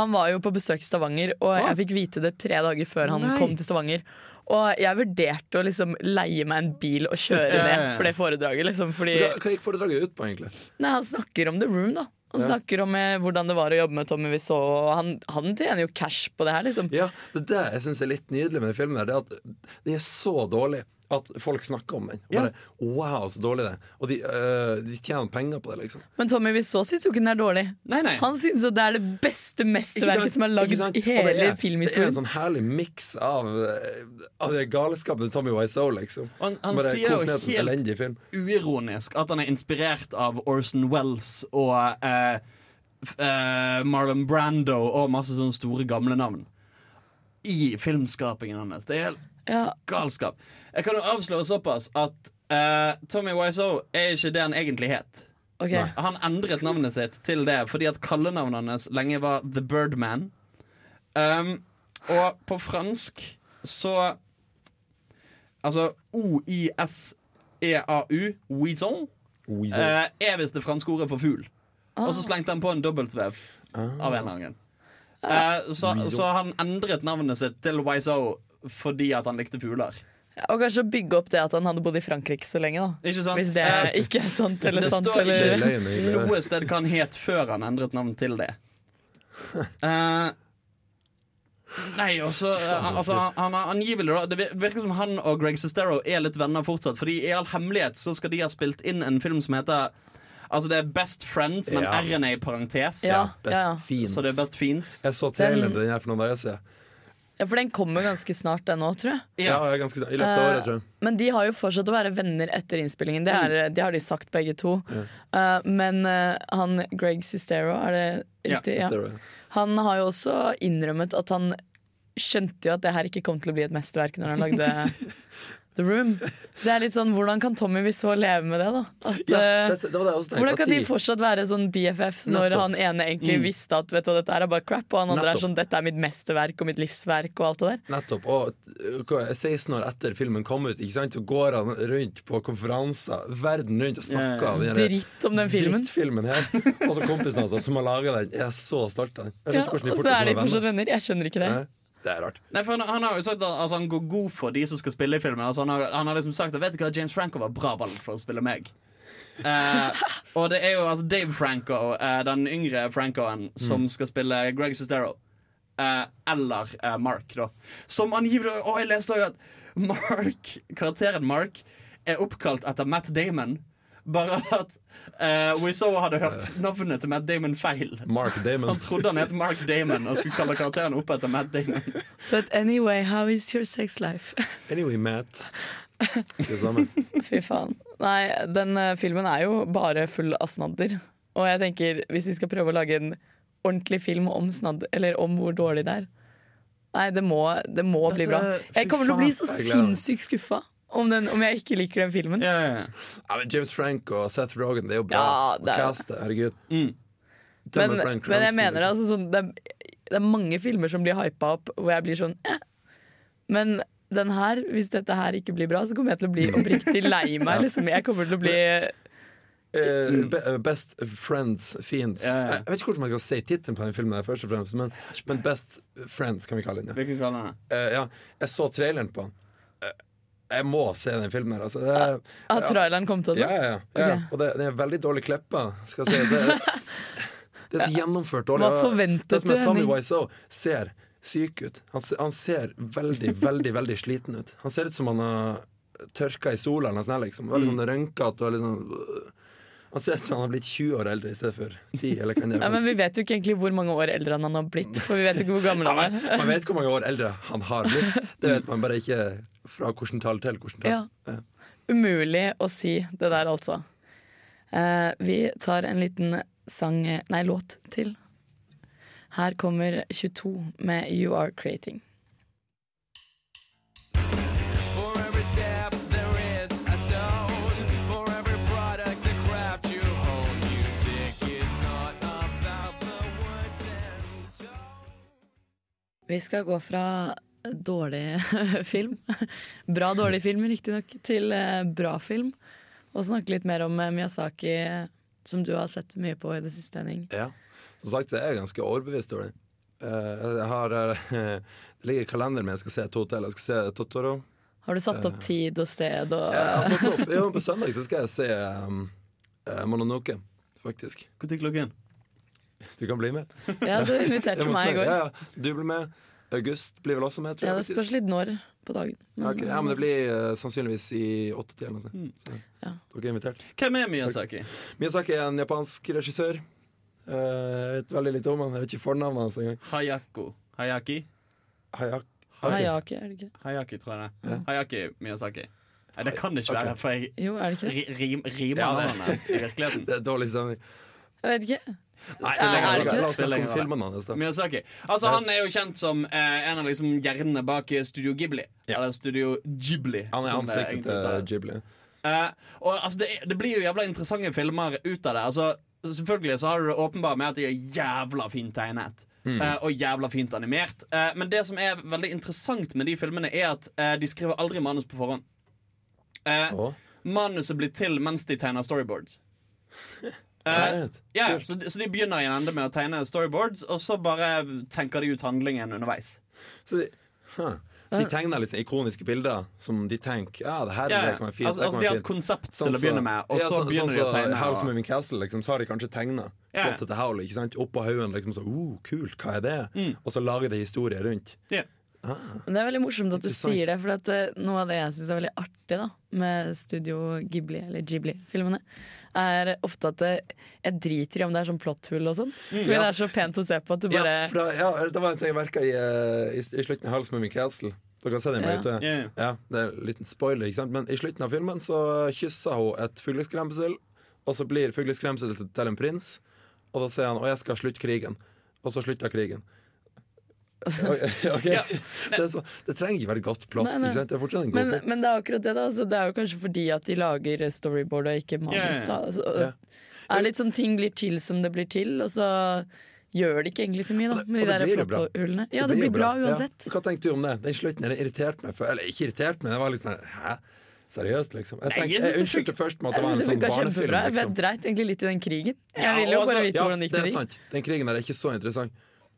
Han var jo på besøk i Stavanger, og jeg fikk vite det tre dager før han Nei. kom til Stavanger. Og jeg vurderte å liksom leie meg en bil og kjøre ned for det foredraget. Liksom, fordi Hva, hva gikk foredraget ut på, egentlig? nei, Han snakker om The Room, da. Han Ja. snakker om eh, hvordan det var å jobbe med Tommy Wiseau. Og han, han tjener jo cash på det her, liksom. Ja, Det der jeg syns er litt nydelig med den filmen. her, Det er at den er så dårlig at folk snakker om den. Og Ja. Bare, wow, så dårlig det er. Og de, øh, de tjener penger på det, liksom. Men Tommy Wiseau syns jo ikke den er dårlig. Nei, nei. Han syns jo det er det beste mesterverket som er lagd i det hele filmhistorien. Det er en sånn herlig miks av, øh, av det galskapen til Tommy Wiseau, liksom. Han- Som han sier jo helt- film. uironisk at han er inspirert av Orson Wells og eh, eh, Marlon Brando og masse sånne store gamle navn. I filmskapingen hans. Det er helt Ja, galskap. Jeg kan jo avsløre såpass at eh, Tommy Wiseau er ikke det han egentlig het. Okay. Han endret navnet sitt til det fordi at kallenavnet hans lenge var The Birdman. Um, og på fransk så Altså O-I-S-E-A-U, Wison, Weasel. eh, er visst det franske ordet for fugl. Og så slengte han på en dobbeltvev Ah. av en eller annen grunn. Eh, så, så han endret navnet sitt til Wiseau fordi at han likte fugler. Og kanskje bygge opp det at han hadde bodd i Frankrike så lenge, da. Ikke sant? Hvis det Eh, ikke er sant eller det sant. står Eller... ikke noe sted hva han het før han endret navn til det. Eh, nei, også, eh, altså, han, han har angivelig da, Det virker som han og Greg Sestero er litt venner fortsatt. Fordi i all hemmelighet så skal de ha spilt inn en film som heter Altså det er Best Friends, men Ja. R-en er i parentes. Ja, Best ja, ja. fiends. Så det er Best Fiends. Jeg så traileren Den- til den her for noen dager siden. Ja, for den kommer ganske snart, den òg, tror jeg. Ja, ganske er I løpet av Eh, året, tror jeg. Men de har jo fortsatt å være venner etter innspillingen. Det, er, det har de sagt begge to. Eh, men eh, han Greg Sistero, er det Ja, riktig? Ja, Sister, Han har jo også innrømmet at han skjønte jo at det her ikke kom til å bli et mesterverk når han lagde The Room. Så jeg er litt sånn, hvordan kan Tommy Wiseau leve med det, da? At, Ja, eh, det, det det jeg hvordan kan de fortsatt være sånn BFFs når Nettopp. han ene egentlig visste at vet du, dette er bare crap, og han andre er sånn dette er mitt mesterverk og mitt livsverk og alt det der? Nettopp. Og uh, 16 år etter filmen kom ut, ikke sant, så går han rundt på konferanser verden rundt og snakker om den Dritt om den filmen. drittfilmen her. Og så kompisene hans som har laga den, er så stolt av den. Jeg Ja, ikke hvordan og så er de fortsatt venner. venner. Jeg skjønner ikke det. Nei, Det er rart. Nei, for han, han har jo sagt at altså, han går god for de som skal spille i filmen. Altså, han, har, han har liksom sagt at Vet du hva, James Franco var bra valg for å spille meg. Eh, og det er jo altså Dave Franco, eh, den yngre Francoen, som skal spille Greg Sestero. Eh, eller eh, Mark, da. Som angivelig Og jeg leste òg at Mark, karakteren Mark er oppkalt etter Matt Damon. Bare at uh, Wiseau hadde hørt navnet til Matt Damon feil. Mark Damon. Han trodde han het Mark Damon og skulle kalle karakteren opp etter Matt Damon. But anyway, how is your sex life? Anyway, Matt. Det samme. Fy faen. Nei, den uh, filmen er jo bare full av snadder. Og jeg tenker, hvis vi skal prøve å lage en ordentlig film om snadder, eller om hvor dårlig det er Nei, det må, det må bli bra. Jeg kommer til å bli så sinnssykt skuffa om, den, om jeg ikke liker den filmen. Ja, ja, ja. Ja, men James Frank og Seth Rogan, det er jo bra. Ja, det å er- caste, herregud. Mm. Men, men jeg mener det, liksom. altså, sånn, det, er, det er mange filmer som blir hypa opp, hvor jeg blir sånn eh. Men den her, hvis dette her ikke blir bra, så kommer jeg til å bli oppriktig lei meg. Liksom. Jeg kommer til å bli Eh, eh, best Friends Fiends. Ja, ja. Jeg, vet ikke hvordan man kan si tittelen på den filmen, først og fremst men, men Best Friends kan vi kalle den. Ja. Det? Eh, ja, jeg så traileren på den. Jeg må se den filmen. Altså. Det er, Har traileren kommet også? ja, ja, ja, ja. Ok. Og det, det er veldig dårlig klippa, skal jeg si. Det, det er så gjennomført dårlig. Hva forventet du, er Tommy Wiseau ser syk ut. Han, han ser veldig, veldig veldig sliten ut. Han ser ut som han har tørka i sola eller noe sånt. Liksom. Veldig sånn rønkete og litt sånn. Han ser ut som han har blitt 20 år eldre i stedet for 10. Eller kan det Ja, men Vi vet jo ikke egentlig hvor mange år eldre han har blitt, for vi vet jo ikke hvor gammel han er. er. man vet hvor mange år eldre han har blitt. Det vet man bare ikke fra hvordan tall til hvordan tall. Ja. Umulig å si det der, altså. Eh, vi tar en liten sang, nei, låt til. Her kommer 22 med You Are Creating. Vi skal gå fra dårlig film, bra dårlig film riktignok, til eh, bra film. Og snakke litt mer om eh, Miyazaki, som du har sett mye på i det siste, Henning. Ja. Som sagt det er ganske overbevist over det. Eh, jeg har Det ligger i kalenderen min, jeg skal se to til. Jeg skal se Totoro. Har du satt opp tid og sted og Jeg har satt opp, jo, på søndag så skal jeg se um, Mononoke, faktisk. Når klokken? Du kan bli med. Ja, du inviterte meg i går. Ja, ja. Du blir med. August blir vel også med, tror Ja. Det spørs litt når på dagen. Ja, okay, ja, men det blir uh, sannsynligvis i åttetida eller noe Mm. sånt. Ja. Dere er invitert. Hvem er Miyazaki? Miyazaki er en japansk regissør. Uh, jeg vet veldig lite om han. Jeg vet ikke fornavnet hans engang. Hayako. Hayaki? Hayak. Hayaki, er det ikke? Hayaki, tror jeg det. Hayaki Miyazaki. Nei, det kan det ikke være, for jeg Jo, er rimer Ja, navnet hans i virkeligheten. Det er dårlig stemning. Jeg vet ikke. Nei, er det ikke? La oss snakke om filmene hans. Miyazaki. Altså, han er jo kjent som eh, en av liksom hjernene bak Studio Ghibli. Ja. Eller Studio Ghibli. Han er ansiktet til. Ghibli. Eh, og altså, det, det blir jo jævla interessante filmer ut av det. Altså, selvfølgelig så har du det åpenbart med at de er jævla fint tegnet. eh, og jævla fint animert. Eh, men det som er veldig interessant med de filmene, er at eh, de skriver aldri manus på forhånd. Eh, manuset blir til mens de tegner storyboards. Eh, yeah, ja, så, de- så de begynner i en ende med å tegne storyboards, og så bare tenker de ut handlingen underveis. Så de, huh. så de tegner liksom ikoniske bilder som de tenker Ja, det her yeah. det kan være fint. altså, altså, de har et konsept Sånn til å begynne med, og ja, så så, begynner sånn de å tegne. House og- Moving Castle, liksom, så har de kanskje tegna yeah. slottet til Howl oppå haugen. Liksom, så, oh, kult, hva er det? Mm. Og så lager de historier rundt. Ja. Men det er veldig morsomt at du sier det, for at eh, noe av det jeg syns er veldig artig da med Studio Ghibli, eller Ghibli-filmene, er ofte at det, jeg driter i om det er sånn plotthull og sånn. Fordi Ja. det er så pent å se på at du bare Ja, for da, ja, det var en ting jeg merka i, eh, i, i slutten av Hals med min Castle. Dere kan se den på Ja. YouTube. Ja. Ja, det er en liten spoiler, ikke sant? Men i slutten av filmen så kysser hun et fugleskremsel, og så blir fugleskremselet til, til en prins, og da sier han 'Å, jeg skal slutte krigen', og så slutter krigen. Ok, Ja. det, er så, det trenger ikke være godt plott. Nei, nei. Ikke sant? Det er en god Men, men det er akkurat det, da. Altså, det er jo kanskje fordi at de lager storyboard og ikke manus. Yeah. Da. Altså, yeah. Er det litt sånn ting blir til som det blir til, og så gjør det ikke egentlig så mye, da. Det- Med de det der blir bra. Ja, det blir bra uansett. Ja. Hva tenkte du om det? Den slutten der irriterte meg. For, eller ikke irritert, men det var sånn Hæ? Seriøst, liksom? Jeg, tenkte, jeg det unnskyldte først med at det var en sånn barnefilm. Liksom. Jeg Liksom. dreit egentlig litt i den krigen. Jeg ville jo bare altså- vite Ja, hvordan det det gikk med de. sant. Den krigen der er ikke så interessant.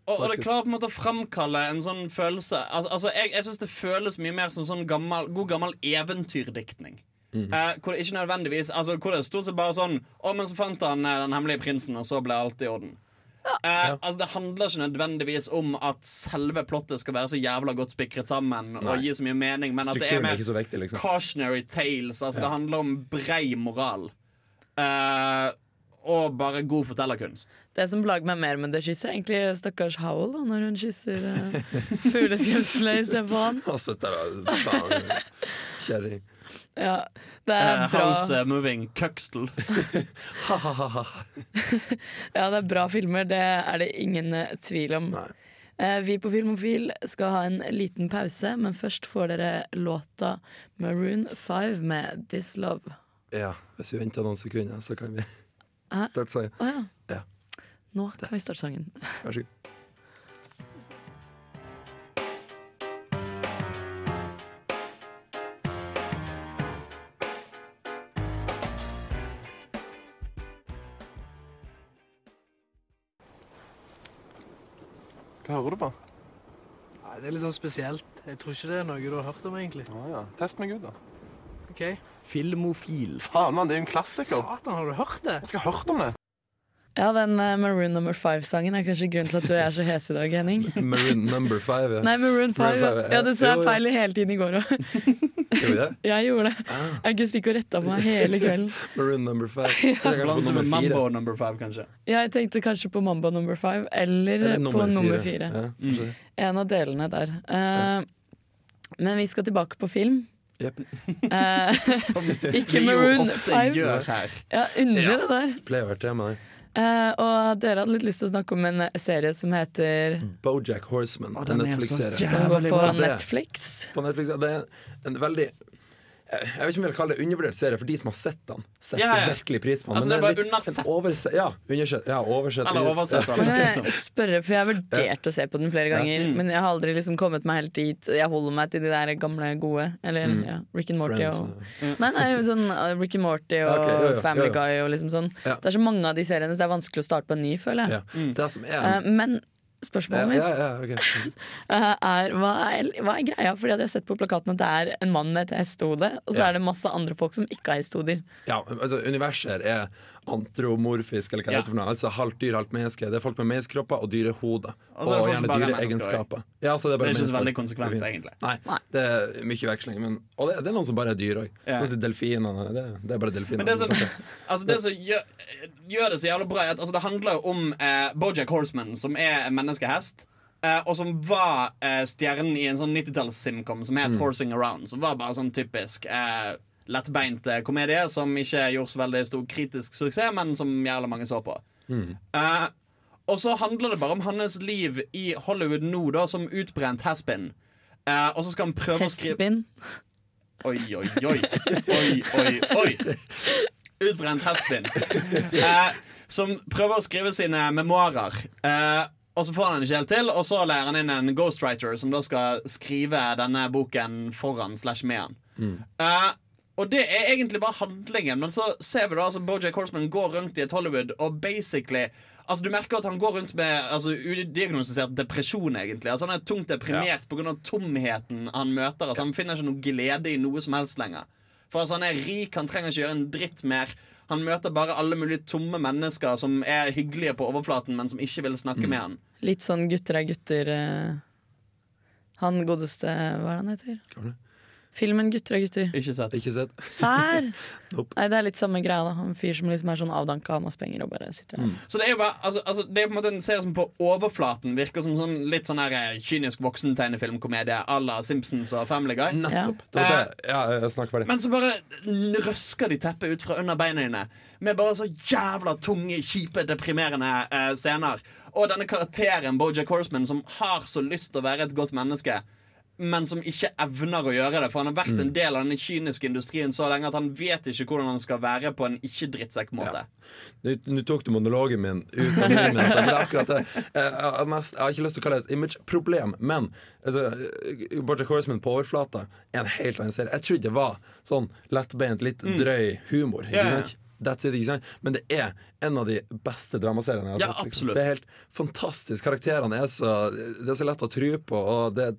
Og, og det klarer på en måte å framkalle en sånn følelse Altså, altså Jeg, jeg syns det føles mye mer som sånn gammel, god gammel eventyrdiktning. Mhm. Eh, hvor det ikke nødvendigvis Altså Hvor det er stort sett bare sånn Å, men så fant han eh, den hemmelige prinsen, og så ble alt i orden. Eh, altså Det handler ikke nødvendigvis om at selve plottet skal være så jævla godt spikret sammen og gi så mye mening, men at det er er mer ikke liksom. cautionary tales. Altså Det handler om brei moral. Eh, og bare god fortellerkunst. Det som plager meg mer med det kysset, er egentlig stakkars Howell, da, når hun kysser uh, fugleskremselet istedenfor han. Og så der, faen, Kjerring. Ja, det er uh, bra. house eh, moving cuxtel. Ha-ha-ha. Ja, det er bra filmer, det er det ingen eh, tvil om. Nei. Eh, Vi på Filmofil skal ha en liten pause, men først får dere låta Maroon 5 med This Love. Ja, hvis vi venter noen sekunder, så kan vi starte sangen. Oh, ja. Ja. Nå kan vi starte sangen. Vær så god. Hva hører du på? Nei, det er litt sånn spesielt. Jeg tror ikke det er noe du har hørt om, egentlig. Å ja. Test meg ut, da. Ok. Filmofil. Faen, mann, det er jo en klassiker. Satan, har du hørt det? Jeg skal ha hørt om det. Ja, den uh, Maroon Number 5-sangen er kanskje grunnen til at du er så hes i dag, Henning. Maroon number five. Ja. Nei, Maroon 5. Maroon Ja, five, ja. ja det sa jeg feil i hele tiden i går òg. Gjorde vi det? Jeg gjorde det. Jeg kunne ikke stikk og retta på meg hele kvelden. Maroon number five. Ja. Blant med. Mambo number five, kanskje. Ja, jeg tenkte kanskje på Mambo number 5 eller, Eller på nummer 4. Ja, Mm. En av delene der. Eh, men vi skal tilbake på film. Jep. Eh, Som ikke vi jo Maroon ofte 5. gjør her. Ja, Underlig, det der. Pleier å være tema der. Eh, og dere hadde litt lyst til å snakke om en serie som heter Bojack Horseman. En den er så Jævlig på bra. Netflix. På Netflix. Det er en veldig jeg vet ikke om jeg vil kalle det undervurdert serie, for de som har sett den, setter Ja, ja. virkelig pris på den. Altså, det er bare undersett. en overse- Ja, undersett, ja, oversett. Eller oversett. Men jeg liksom. spørre, for jeg har vurdert å se på den flere ganger, Mm. men jeg har aldri liksom kommet meg helt dit. Jeg holder meg til de der gamle gode. Eller Mm. ja, Rick and Morty Friends, og Nei, nei, sånn uh, Rick and Morty og Ja, ok, jo, jo, Family jo, jo. Guy og liksom sånn. Ja. Det er så mange av de seriene, så det er vanskelig å starte på en ny, føler jeg. Ja. Det som er Eh, men ja, spørsmålet mitt ja, ja, ok. eh, er, hva er hva er greia? Fordi at jeg har sett på plakaten at det er en mann med et hestehode, og så Ja. er det masse andre folk som ikke har hestehoder. ja, altså Universet er antromorfisk, eller hva det Ja. heter for noe. Altså halvt dyr, halvt menneske. Det er folk med menneskekropper og dyrehoder. Og så er det Og som gjerne bare er dyreegenskaper. Ja, altså det er Det er ikke så veldig konsekvent, egentlig. Nei, Nei. det er mye veksling. Men, og det, det er noen som bare er dyr òg. Ja. Sånn som delfinene. Det, det er bare delfiner. Men det som, som- altså det som gjør, gjør det så jævlig bra, er at altså det handler jo om eh, Bojack Horseman, som er en menneskehest. Uh, og som var uh, stjernen i en sånn 90-talls-simcom som het Horsing Around. Som var bare sånn typisk eh, lettbeint eh, komedie som ikke gjorde så veldig stor kritisk suksess, men som jævla mange så på. Eh, og så handler det bare om hans liv i Hollywood nå, da, som utbrent has-been. Eh, og så skal han prøve å skrive. Oi, oi, oi. Oi, oi, oi. Utbrent hestbind. Uh, som prøver å skrive sine memoarer. Uh, og så får han det ikke helt til, og så leier han inn en ghostwriter som da skal skrive denne boken foran slash med han. Eh, og det er egentlig bare handlingen, men så ser vi da altså Bojack Horseman går rundt i et Hollywood og basically Altså Du merker at han går rundt med altså, udiagnostisert depresjon. egentlig Altså Han er tungt deprimert på grunn av tomheten han møter. Altså Han finner ikke noe glede i noe som helst lenger. For altså Han er rik, han trenger ikke gjøre en dritt mer. Han møter bare alle mulige tomme mennesker som er hyggelige på overflaten, men som ikke vil snakke med han. Litt sånn gutter er gutter eh, Han godeste Hva er det han heter? Det? Filmen 'Gutter og gutter'. Ikke sett. Ikke sett? Sær! Nope. Nei, det er litt samme greia. da En fyr som liksom er sånn avdanka, har masse penger og bare sitter der. Så det er jo bare altså, altså, Det er på en måte en serie som på overflaten virker som sånn litt sånn her eh, kynisk voksentegnefilmkomedie à la Simpsons og Family Guy. Nettopp. Det var det. Ja, jeg snakker ferdig. Men så bare røsker de teppet ut fra under beina dine med bare så jævla tunge, kjipe, deprimerende eh, scener. Og denne karakteren Bojack Horseman som har så lyst til å være et godt menneske, men som ikke evner å gjøre det. For han har vært Mm. en del av denne kyniske industrien så lenge at han vet ikke hvordan han skal være på en ikke-drittsekk-måte. Nå nå tok du monologen min ut av munnen min. så det er akkurat det. Jeg, jeg, har ikke lyst til å kalle det et image-problem, men altså, Borja Horseman på overflata er en helt annen serie. Jeg trodde det var sånn lettbeint, litt drøy humor. Ikke Ja, ja. sant? That's it? Men det er en av de beste dramaseriene jeg har Ja, sett. Liksom. Det er helt fantastisk. Karakterene er så Det er så lett å tro på. Og det du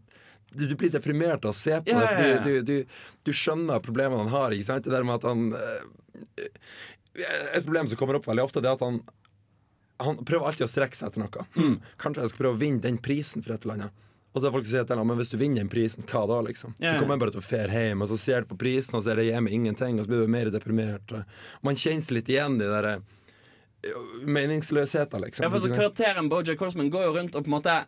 du blir deprimert av å se på Ja, det, fordi ja. du, du, du skjønner problemene han har. Ikke sant? Det der med at han eh, Et problem som kommer opp veldig ofte, Det er at han Han prøver alltid å strekke seg etter noe. Mm. kanskje jeg skal prøve å vinne den prisen for et eller annet. Og så er folk som sier til ham Men hvis du vinner den prisen, hva da? liksom Ja, ja. Du kommer bare til å fære hjem, og så ser du på prisen, og så er det hjemme ingenting, og så blir du mer deprimert. Man kjenner seg litt igjen i de der eh, meningsløsheten, liksom. Ja, for så? Karakteren Bojack Horseman går jo rundt og på en måte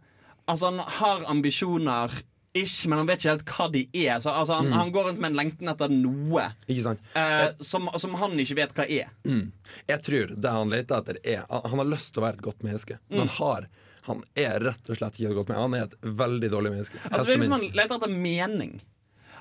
Altså Han har ambisjoner, ish, men han vet ikke helt hva de er. Så, altså, han, Mm. han går rundt med en lengten etter noe eh, som, som han ikke vet hva er. Mm. Jeg tror det han leter etter, er Han har lyst til å være et godt menneske, Mm. han har Han er rett og slett ikke et godt menneske. Han er et veldig dårlig menneske. Altså, det er liksom Han leter etter mening.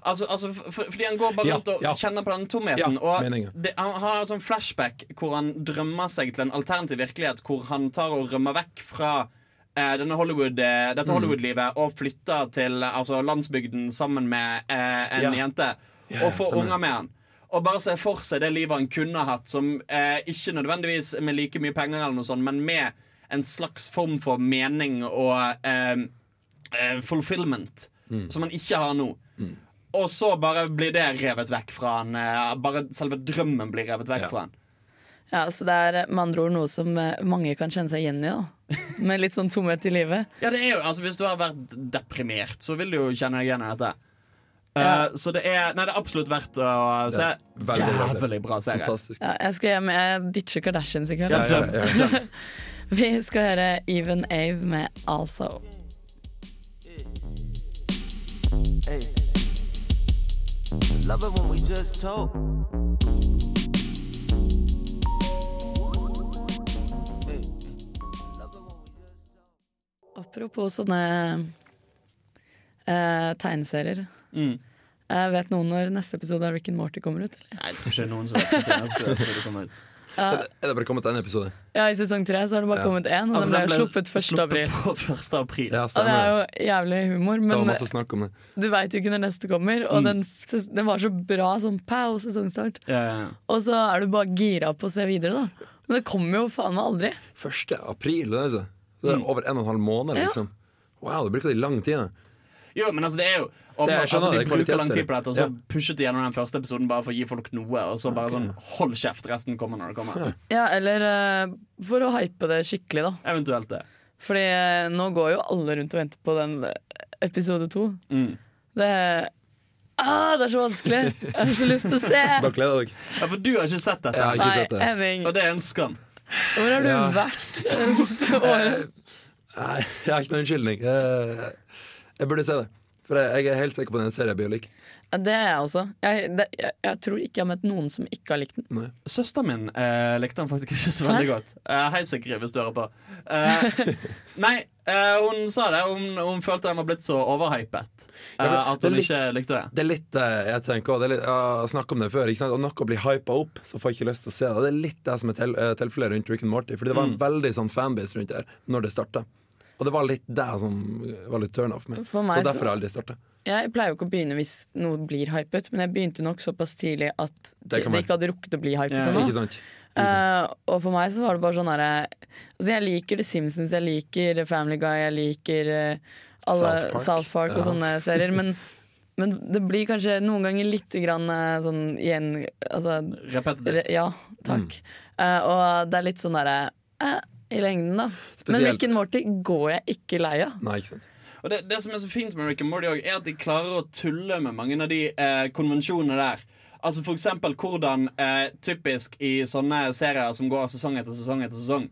Altså, altså for, Fordi han går bare Ja, rundt og ja. kjenner på den tomheten. Ja, og det, han har en sånn flashback hvor han drømmer seg til en alternativ virkelighet, hvor han tar og rømmer vekk fra denne Hollywood, eh, dette Mm. Hollywood-livet og flytta til altså, landsbygden sammen med eh, en Ja. jente. Ja, og får unger med han. Og bare se for seg det livet han kunne hatt, som eh, ikke nødvendigvis med like mye penger, eller noe sånt, men med en slags form for mening og eh, eh, fulfillment, Mm. som han ikke har nå. Og så bare blir det revet vekk fra han. eh, Bare selve drømmen blir revet vekk Ja. fra han. Ja, så det er med andre ord noe som eh, mange kan kjenne seg igjen i. da Med litt sånn tomhet i livet. Ja, det er jo, altså Hvis du har vært deprimert, så vil du jo kjenne deg igjen i dette. Eh, Ja. så det er, nei, det er absolutt verdt å se. Det veldig bra serie. Jævlig bra serie. Fantastisk. Ja, jeg skal hjem, jeg ditcher Kardashians i kveld. Ja, Ja, ja, ja. Vi skal høre Even Ave med Also. Hey. Love it when we just talk. Apropos sånne eh, tegneserier. Mm. Eh, vet noen når neste episode av Rick and Morty kommer ut? Eller? Nei, jeg tror ikke det er noen som vet når neste episode kommer ut. Er det- er det bare kommet en episode? Ja, I sesong tre så har det bare Ja. kommet én, og Altså, den ble den ble sluppet 1. sluppet april. På 1. april. Ja, og det er jo jævlig humor, Det var men masse snakk om det. du veit jo ikke når neste kommer. Og den, den var så bra sånn pow, sesongstart. Ja, ja, ja. Og så er du bare gira på å se videre, da. Men det kommer jo faen meg aldri. 1. april, det er, så. Det er over en og en halv måned, Ja. liksom. Wow, det bruker litt lang tid. da. Jo, men altså, det er jo og, Det- er, skjønner altså, De bruker lang tid på dette, og så pushet de gjennom den første episoden bare for å gi folk noe. Og så bare sånn hold kjeft, resten kommer når det kommer. Ja, eller uh, for å hype det skikkelig, da. Eventuelt det. Fordi eh, nå går jo alle rundt og venter på den eh, episode to. Mm. Det Ah, det er så vanskelig! Jeg har så lyst til å se! Da gleder jeg deg. Ja, For du har ikke sett dette, Jeg har ikke Nei, sett det. Henning, og det er en skam. Hvor har du Ja. vært det siste året? Nei, jeg har ikke noen unnskyldning. Jeg, jeg burde se det. For jeg, jeg er helt sikker på den serien jeg blir like. Det er jeg også. Jeg, det, jeg, jeg tror ikke jeg har møtt noen som ikke har likt den. Nei. Søsteren min eh, likte han faktisk ikke så veldig godt. Eh, Hei, Sigrid, hvis du hører på. Eh, nei, eh, hun sa det. Hun, hun følte den var blitt så overhypet. eh, at hun litt- ikke likte det. Det er litt det jeg tenker òg. Jeg har snakket om det før. Ikke sant? Og noe blir hypa opp, så får jeg ikke lyst til å se det. Det er litt det som er til, eh, tilfellet rundt Rick and Morty. Fordi det var en veldig sånn fanbase rundt der når det starta. Og det var litt det som var litt turn off med. For Så meg så- derfor har jeg aldri starta. Jeg pleier jo ikke å begynne hvis noe blir hypet, men jeg begynte nok såpass tidlig at Det det, ikke hadde rukket å bli hypet ennå. Ikke sant? Ikke sant? Eh, og for meg så var det bare sånn herre Altså, jeg liker The Simpsons, jeg liker Family Guy, jeg liker uh, alle South Park. South Park, og Ja. sånne serier, men, men det blir kanskje noen ganger litt grann eh, sånn igjen Altså re, Ja, takk. Eh, og det er litt sånn derre eh, i lengden, da. Men Rick and Morty går jeg ikke lei av. Nei, ikke sant. Og det, det som er så fint med Rick and Morty også, er at de klarer å tulle med mange av de eh, konvensjonene der. Altså For eksempel hvordan eh, typisk i sånne serier som går sesong etter sesong etter sesong,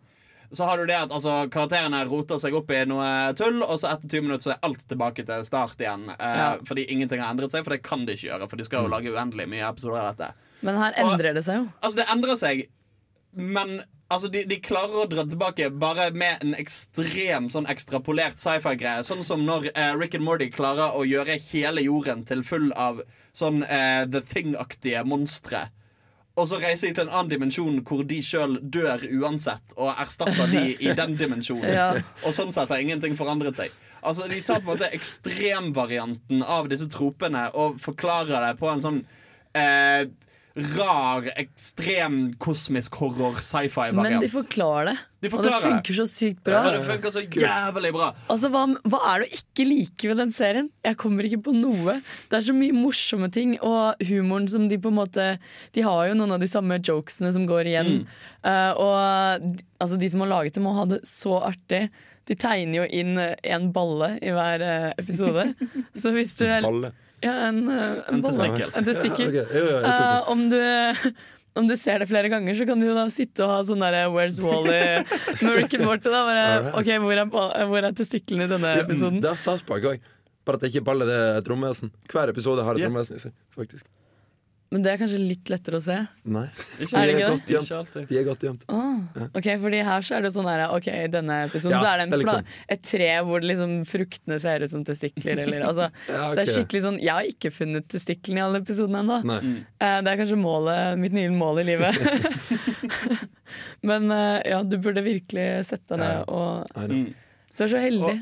så har du det at altså, karakterene roter seg opp i noe tull, og så etter 20 minutter så er alt tilbake til start igjen. Eh, Ja. Fordi ingenting har endret seg, for det kan de ikke gjøre. For de skal Mm. jo lage uendelig mye episoder av dette. Men her Og- endrer det seg jo. Altså, det endrer seg, men Altså, de, de klarer å dra tilbake bare med en ekstrem sånn ekstrapolert sci-fi-greie. Sånn som når eh, Rick and Morty klarer å gjøre hele jorden til full av sånn eh, The Thing-aktige monstre. Og så reiser de til en annen dimensjon hvor de sjøl dør uansett, og erstatter de i den dimensjonen. Ja. Og sånn sett har ingenting forandret seg. Altså, De tar på en måte ekstremvarianten av disse tropene og forklarer det på en sånn eh, rar, ekstrem kosmisk horror sci-fi-variant. Men de forklarer det. De og det funker så sykt bra. Ja, det funker så jævlig bra. Altså, hva, hva er det å ikke like ved den serien? Jeg kommer ikke på noe. Det er så mye morsomme ting, og humoren som de på en måte De har jo noen av de samme jokesene som går igjen. Eh, og de- altså, de som har laget det, må ha det så artig. De tegner jo inn en balle i hver eh, episode. Så hvis du Balle. Ja, en, eh, en, En testikkel. En testikkel. Ja, ok. Jo, jo, uh, Eh, om, du, om du ser det flere ganger, så kan du jo da sitte og ha sånn derre Where's Wally med Rick and Morty. Da, bare, ok, hvor er, hvor er testiklene i denne Ja, episoden? Det er South Park òg. Bare at det ikke baller det tromvesen. Hver episode har et yeah. tromvesen i seg. faktisk Men det er kanskje litt lettere å se. Nei. Ikke, Er det De ikke det? Ikke alltid. De er godt gjemt. Ah, ok, fordi her så er det sånn her Ok, i denne episoden Ja, så er det, en det er liksom- et tre hvor det liksom fruktene ser ut som testikler. Eller, altså, Ja, Det er skikkelig sånn Jeg har ikke funnet testiklene i alle episodene ennå. Nei. Eh, Det er kanskje målet, mitt nye mål i livet. Men eh, ja, du burde virkelig sette deg ned og Du er så heldig.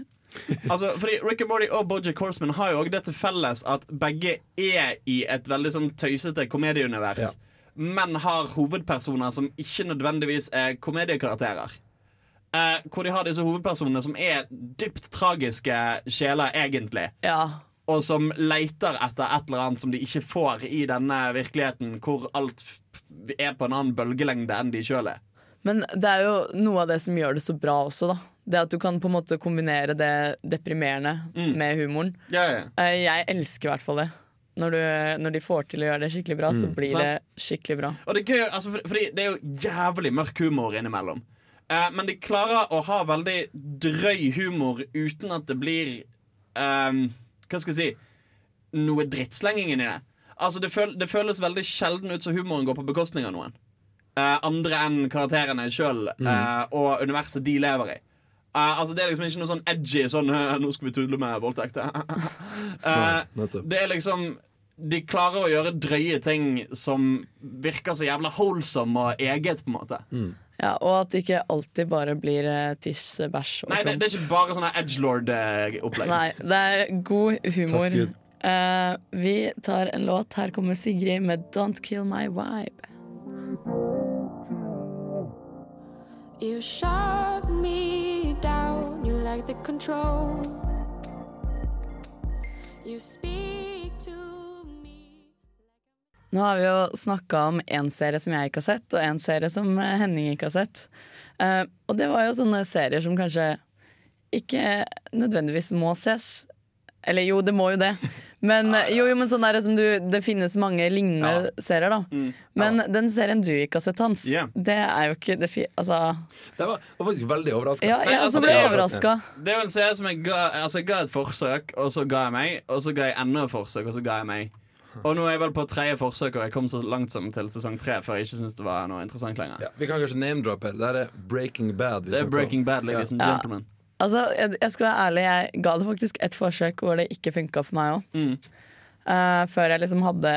Altså, fordi Rick and Morty og Bojack Horseman har jo også det til felles at begge er i et veldig sånn tøysete komedieunivers, Ja. men har hovedpersoner som ikke nødvendigvis er komediekarakterer. Eh, hvor de har disse hovedpersonene som er dypt tragiske sjeler, egentlig. Ja. Og som leiter etter et eller annet som de ikke får i denne virkeligheten, hvor alt er på en annen bølgelengde enn de sjøl er. Men det er jo noe av det som gjør det så bra også, da. Det at du kan på en måte kombinere det deprimerende Mm. med humoren. Ja, ja. Eh, Jeg elsker i hvert fall det. Når, du, når de får til å gjøre det skikkelig bra, så blir Sant. det skikkelig bra. Og det er gøy, altså, for- for det er jo jævlig mørk humor innimellom. Eh, men de klarer å ha veldig drøy humor uten at det blir ehm, Hva skal jeg si Noe drittslenging inni det. Altså, det, føl det føles veldig sjelden ut som humoren går på bekostning av noen. Eh, andre enn karakterene sjøl og universet de lever i. Eh, altså Det er liksom ikke noe sånn edgy sånn uh, 'Nå skal vi tudle med voldtekt'. uh, det er liksom De klarer å gjøre drøye ting som virker så jævla holsom og eget, på en måte. Ja, og at det ikke alltid bare blir tiss, bæsj og Nei, det, det er ikke bare sånn edgelord-opplegg. Nei, det er god humor. Takk Gud. Eh, vi tar en låt. Her kommer Sigrid med 'Don't Kill My Vibe'. You shot me you like the control. You speak to me. Nå har vi jo snakka om én serie som jeg ikke har sett, og én serie som eh, Henning ikke har sett. Uh, og det var jo sånne serier som kanskje ikke nødvendigvis må ses. Eller jo, det må jo det. Men, jo, jo, men sånn er det som du Det finnes mange lignende serier, da. Men den serien du ikke har sett, Hans, yeah. det er jo ikke det fi Altså Det var, var faktisk veldig overraska. Ja, jeg altså, ble det er- overraska. Det er jo en serie som jeg ga, altså jeg ga et forsøk, og så ga jeg meg. Og så ga jeg enda et forsøk, og så ga jeg meg. Og nå er jeg vel på tredje forsøk, og jeg kom så langt som til sesong tre før jeg ikke synes det var noe interessant lenger. Ja, vi kan kanskje name-droppe. Det er Breaking Bad. Det er. Breaking Bad, ladies and Ja. gentlemen. Altså, jeg, jeg skal være ærlig, jeg ga det faktisk et forsøk hvor det ikke funka for meg òg. Mm. før jeg liksom hadde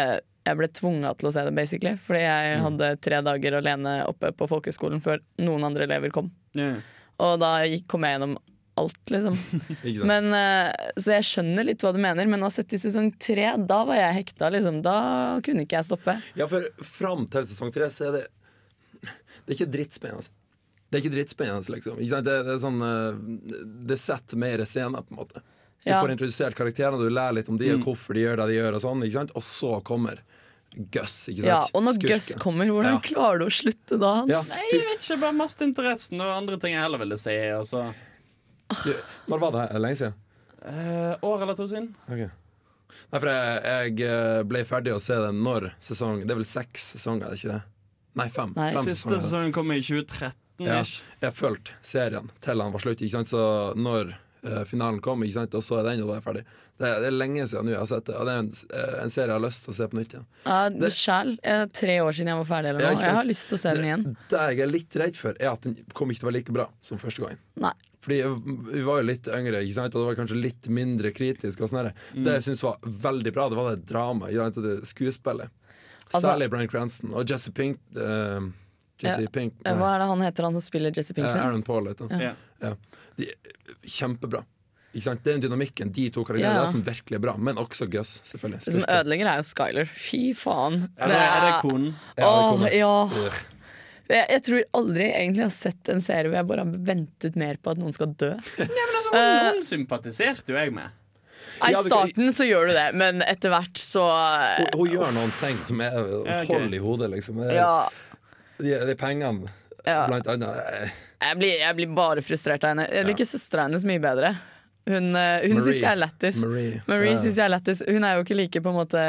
Jeg ble tvunga til å se det, basically. Fordi jeg hadde tre dager alene oppe på folkehøgskolen før noen andre elever kom. Yeah. Og da gikk, kom jeg gjennom alt, liksom. Men, uh, så jeg skjønner litt hva du mener, men å ha sett i sesong tre, da var jeg hekta, liksom. Da kunne ikke jeg stoppe. Ja, for fram til sesong tre så er det Det er ikke drittspennende. Det er ikke drittspennende, liksom. Ikke sant? Det, det er sånn eh, Det setter mer scener, på en måte. Du Ja. får introdusert karakterene, du lærer litt om de og hvorfor de gjør det de gjør, og sånn, ikke sant? Og så kommer Gus, ikke sant? Ja, og når Skurken. Gus kommer, hvordan Ja. klarer du å slutte da, Hans? Ja. Nei, jeg vet ikke, bare mest interessen og andre ting jeg heller ville se. Altså. Du, Når var det? her? Lenge siden? eh, År eller to siden. Okay. Nei, for jeg, jeg eh, ble ferdig å se den når sesong Det er vel seks sesonger, er det ikke det? Nei, fem. Nei. fem Siste sesonger. sesongen kom i 2013. Ja. Jeg fulgte serien til han var slutt. Så når uh, finalen kom, og så er den, og er ferdig. Det er, det er lenge siden jeg har sett det, og det er en, eh, en serie jeg har lyst til å se på nytt igjen. Ja, Sjæl. eh, Tre år siden jeg var ferdig, eller noe. Ja. Jeg har lyst til å se den igjen. Det jeg er litt redd for, er at den kommer ikke til å være like bra som første gangen. Nei. Fordi vi var jo litt yngre, ikke sant? og det var kanskje litt mindre kritisk. Og sånn her. Det jeg syntes var veldig bra, det var det dramaet, det skuespillet. Altså- Særlig Bryan Cranston og Jesse Pink. eh, Jesse Ja. Pink nei. Hva er det han heter, han som spiller Jesse eh, Aaron Paul heter han. Ja. Ja. De, kjempebra. Ikke sant? Den dynamikken, de to karakterene, Ja. det er som virkelig er bra. Men også Gus, selvfølgelig. Det som ødelegger, er jo Skyler. Fy faen. Er det, er det konen? Ja, Åh, ja. Jeg, jeg tror aldri egentlig jeg har sett en serie hvor jeg bare har ventet mer på at noen skal dø. Nei, Men altså, hun, uh, sympatiserte jo jeg med. I Ja, starten så gjør du det, men etter hvert så Hun, hun gjør noen ting som er hold i hodet, liksom. Er- Ja. De, de pengene, Ja. blant annet. Jeg blir, jeg blir bare frustrert av henne. Jeg liker søstera hennes mye bedre. Hun, eh, hun syns jeg er lættis. Marie. Marie Ja. synes jeg er lættis. Hun er jo ikke like på en måte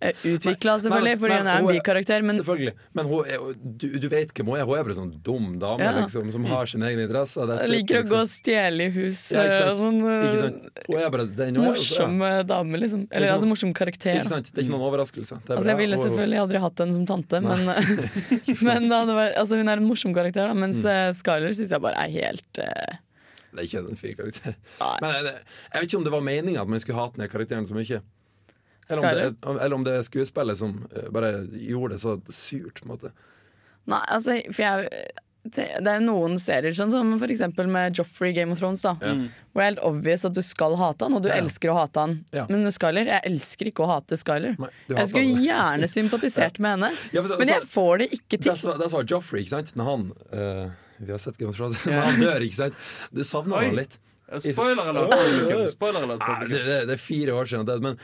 utvikla, selvfølgelig, Nei, fordi hun er en er- bikarakter. Men Selvfølgelig. Men hun er, du, du vet hvem hun er. Hun er bare en sånn dum dame Ja. liksom, som har sine egne interesser. It, liker å liksom. gå og stjele i hus. Ja, ikke eh, og sånn, eh? Hun er bare den hun er, ja. Morsom eh, dame, liksom. Eller altså morsom karakter. Ikke sant? Det er ikke noen overraskelse. Det er Altså, jeg ville selvfølgelig aldri hatt henne som tante, men, men det var, altså, hun er en morsom karakter. Da, mens Mm. eh, Skyler syns jeg bare er helt uh, Det er ikke en fin karakter. Men jeg vet ikke om det var meninga at man skulle hate den karakteren så mye. Eller om, det, eller om det er skuespillet som eh, bare gjorde det så surt. på en måte Nei, altså, for jeg det er jo noen serier, sånn som for eksempel med Joffrey Game of Thrones, da. Hvor det er helt obvious at du skal hate han, og du Ja. elsker å hate han. Ja. Men Skyler, jeg elsker ikke å hate Skyler. Nei, Jeg skulle han. gjerne sympatisert med henne, Ja, men så- men jeg så- får det ikke til. Der sa Joffrey, ikke sant? Når han uh, Vi har sett Game of Thrones. Når han dør, ikke sant? Du savner Oi. han litt. Spoiler alert. Spoiler alert, det, det, det er fire år siden han døde, men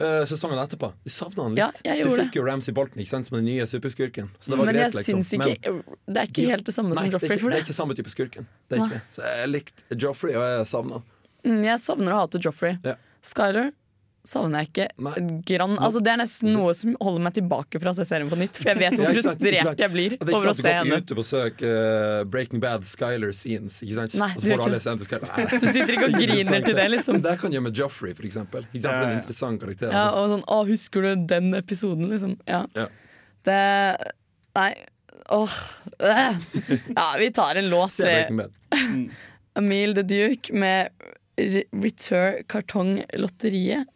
eh, sesongen etterpå Du savna han litt. Ja, du fikk jo Ramsay Bolton ikke sant, som den nye superskurken. Så det var Men greit, liksom. ikke Det er ikke helt det samme Nei, som det er, Joffrey ikke, det er ikke samme type skurken. Det er ikke det. Så jeg likte Joffrey, og jeg savna han. Mm, Jeg savner å hate Joffrey. Ja. Skyler savner jeg ikke. Nei. Grann, altså det er nesten noe som holder meg tilbake fra å se serien på nytt. For jeg vet hvor Ja, frustrert jeg blir Og det er ikke sånn sant, Du går henne. på YouTube og søker uh, Breaking Bad Skyler scenes, ikke sant? Nei, du ikke Skyler. Du sitter ikke og griner til det, liksom. Det kan gjøre med Joffrey, for eksempel. Ikke sant? For en interessant karakter. Ja, altså. og sånn, å, husker du den episoden, liksom? Ja. Ja. Det Nei. Åh. Ja, vi tar en låt. Se Breaking Bad. Emil the Duke med Return Return Kartonglotteriet.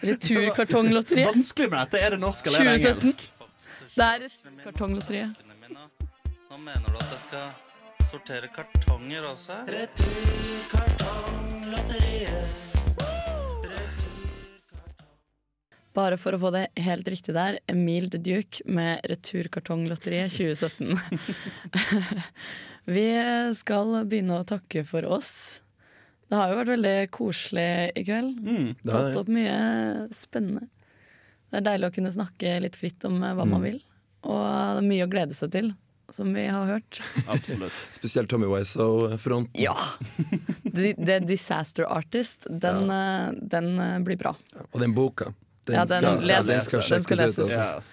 Returkartonglotteriet. Vanskelig med dette. Er det norsk eller er 2017. engelsk? Det er Kartonglotteriet. Nå mener du at jeg skal sortere kartonger også? Bare for å få det helt riktig der, Emil the Duke med Returkartonglotteriet 2017. Vi skal begynne å takke for oss. Det har jo vært veldig koselig i kveld. det Tatt opp mye spennende. Det er deilig å kunne snakke litt fritt om hva hva man vil. Og det er mye å glede seg til, som vi har hørt. Absolutt. Spesielt Tommy Wiseau-fronten. Ja! The, The Disaster Artist, den, ja. den eh, blir bra. Og den boka. Den Ja, den skal, les- den skal den skal leses. altså. Yes.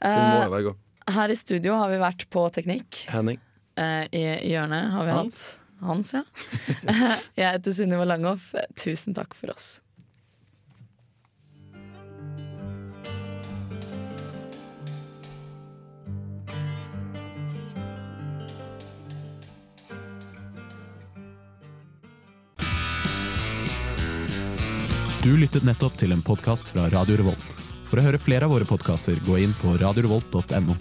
Den må Eh, jo være god. her i studio har vi vært på Teknikk. Henning. Eh, I hjørnet har vi Hans. hatt Hans, ja. Jeg heter Sunniva Langhoff. Tusen takk for oss. Du lyttet nettopp til en podkast fra Radio Revolt. For å høre flere av våre podkaster, gå inn på radiorevolt.no.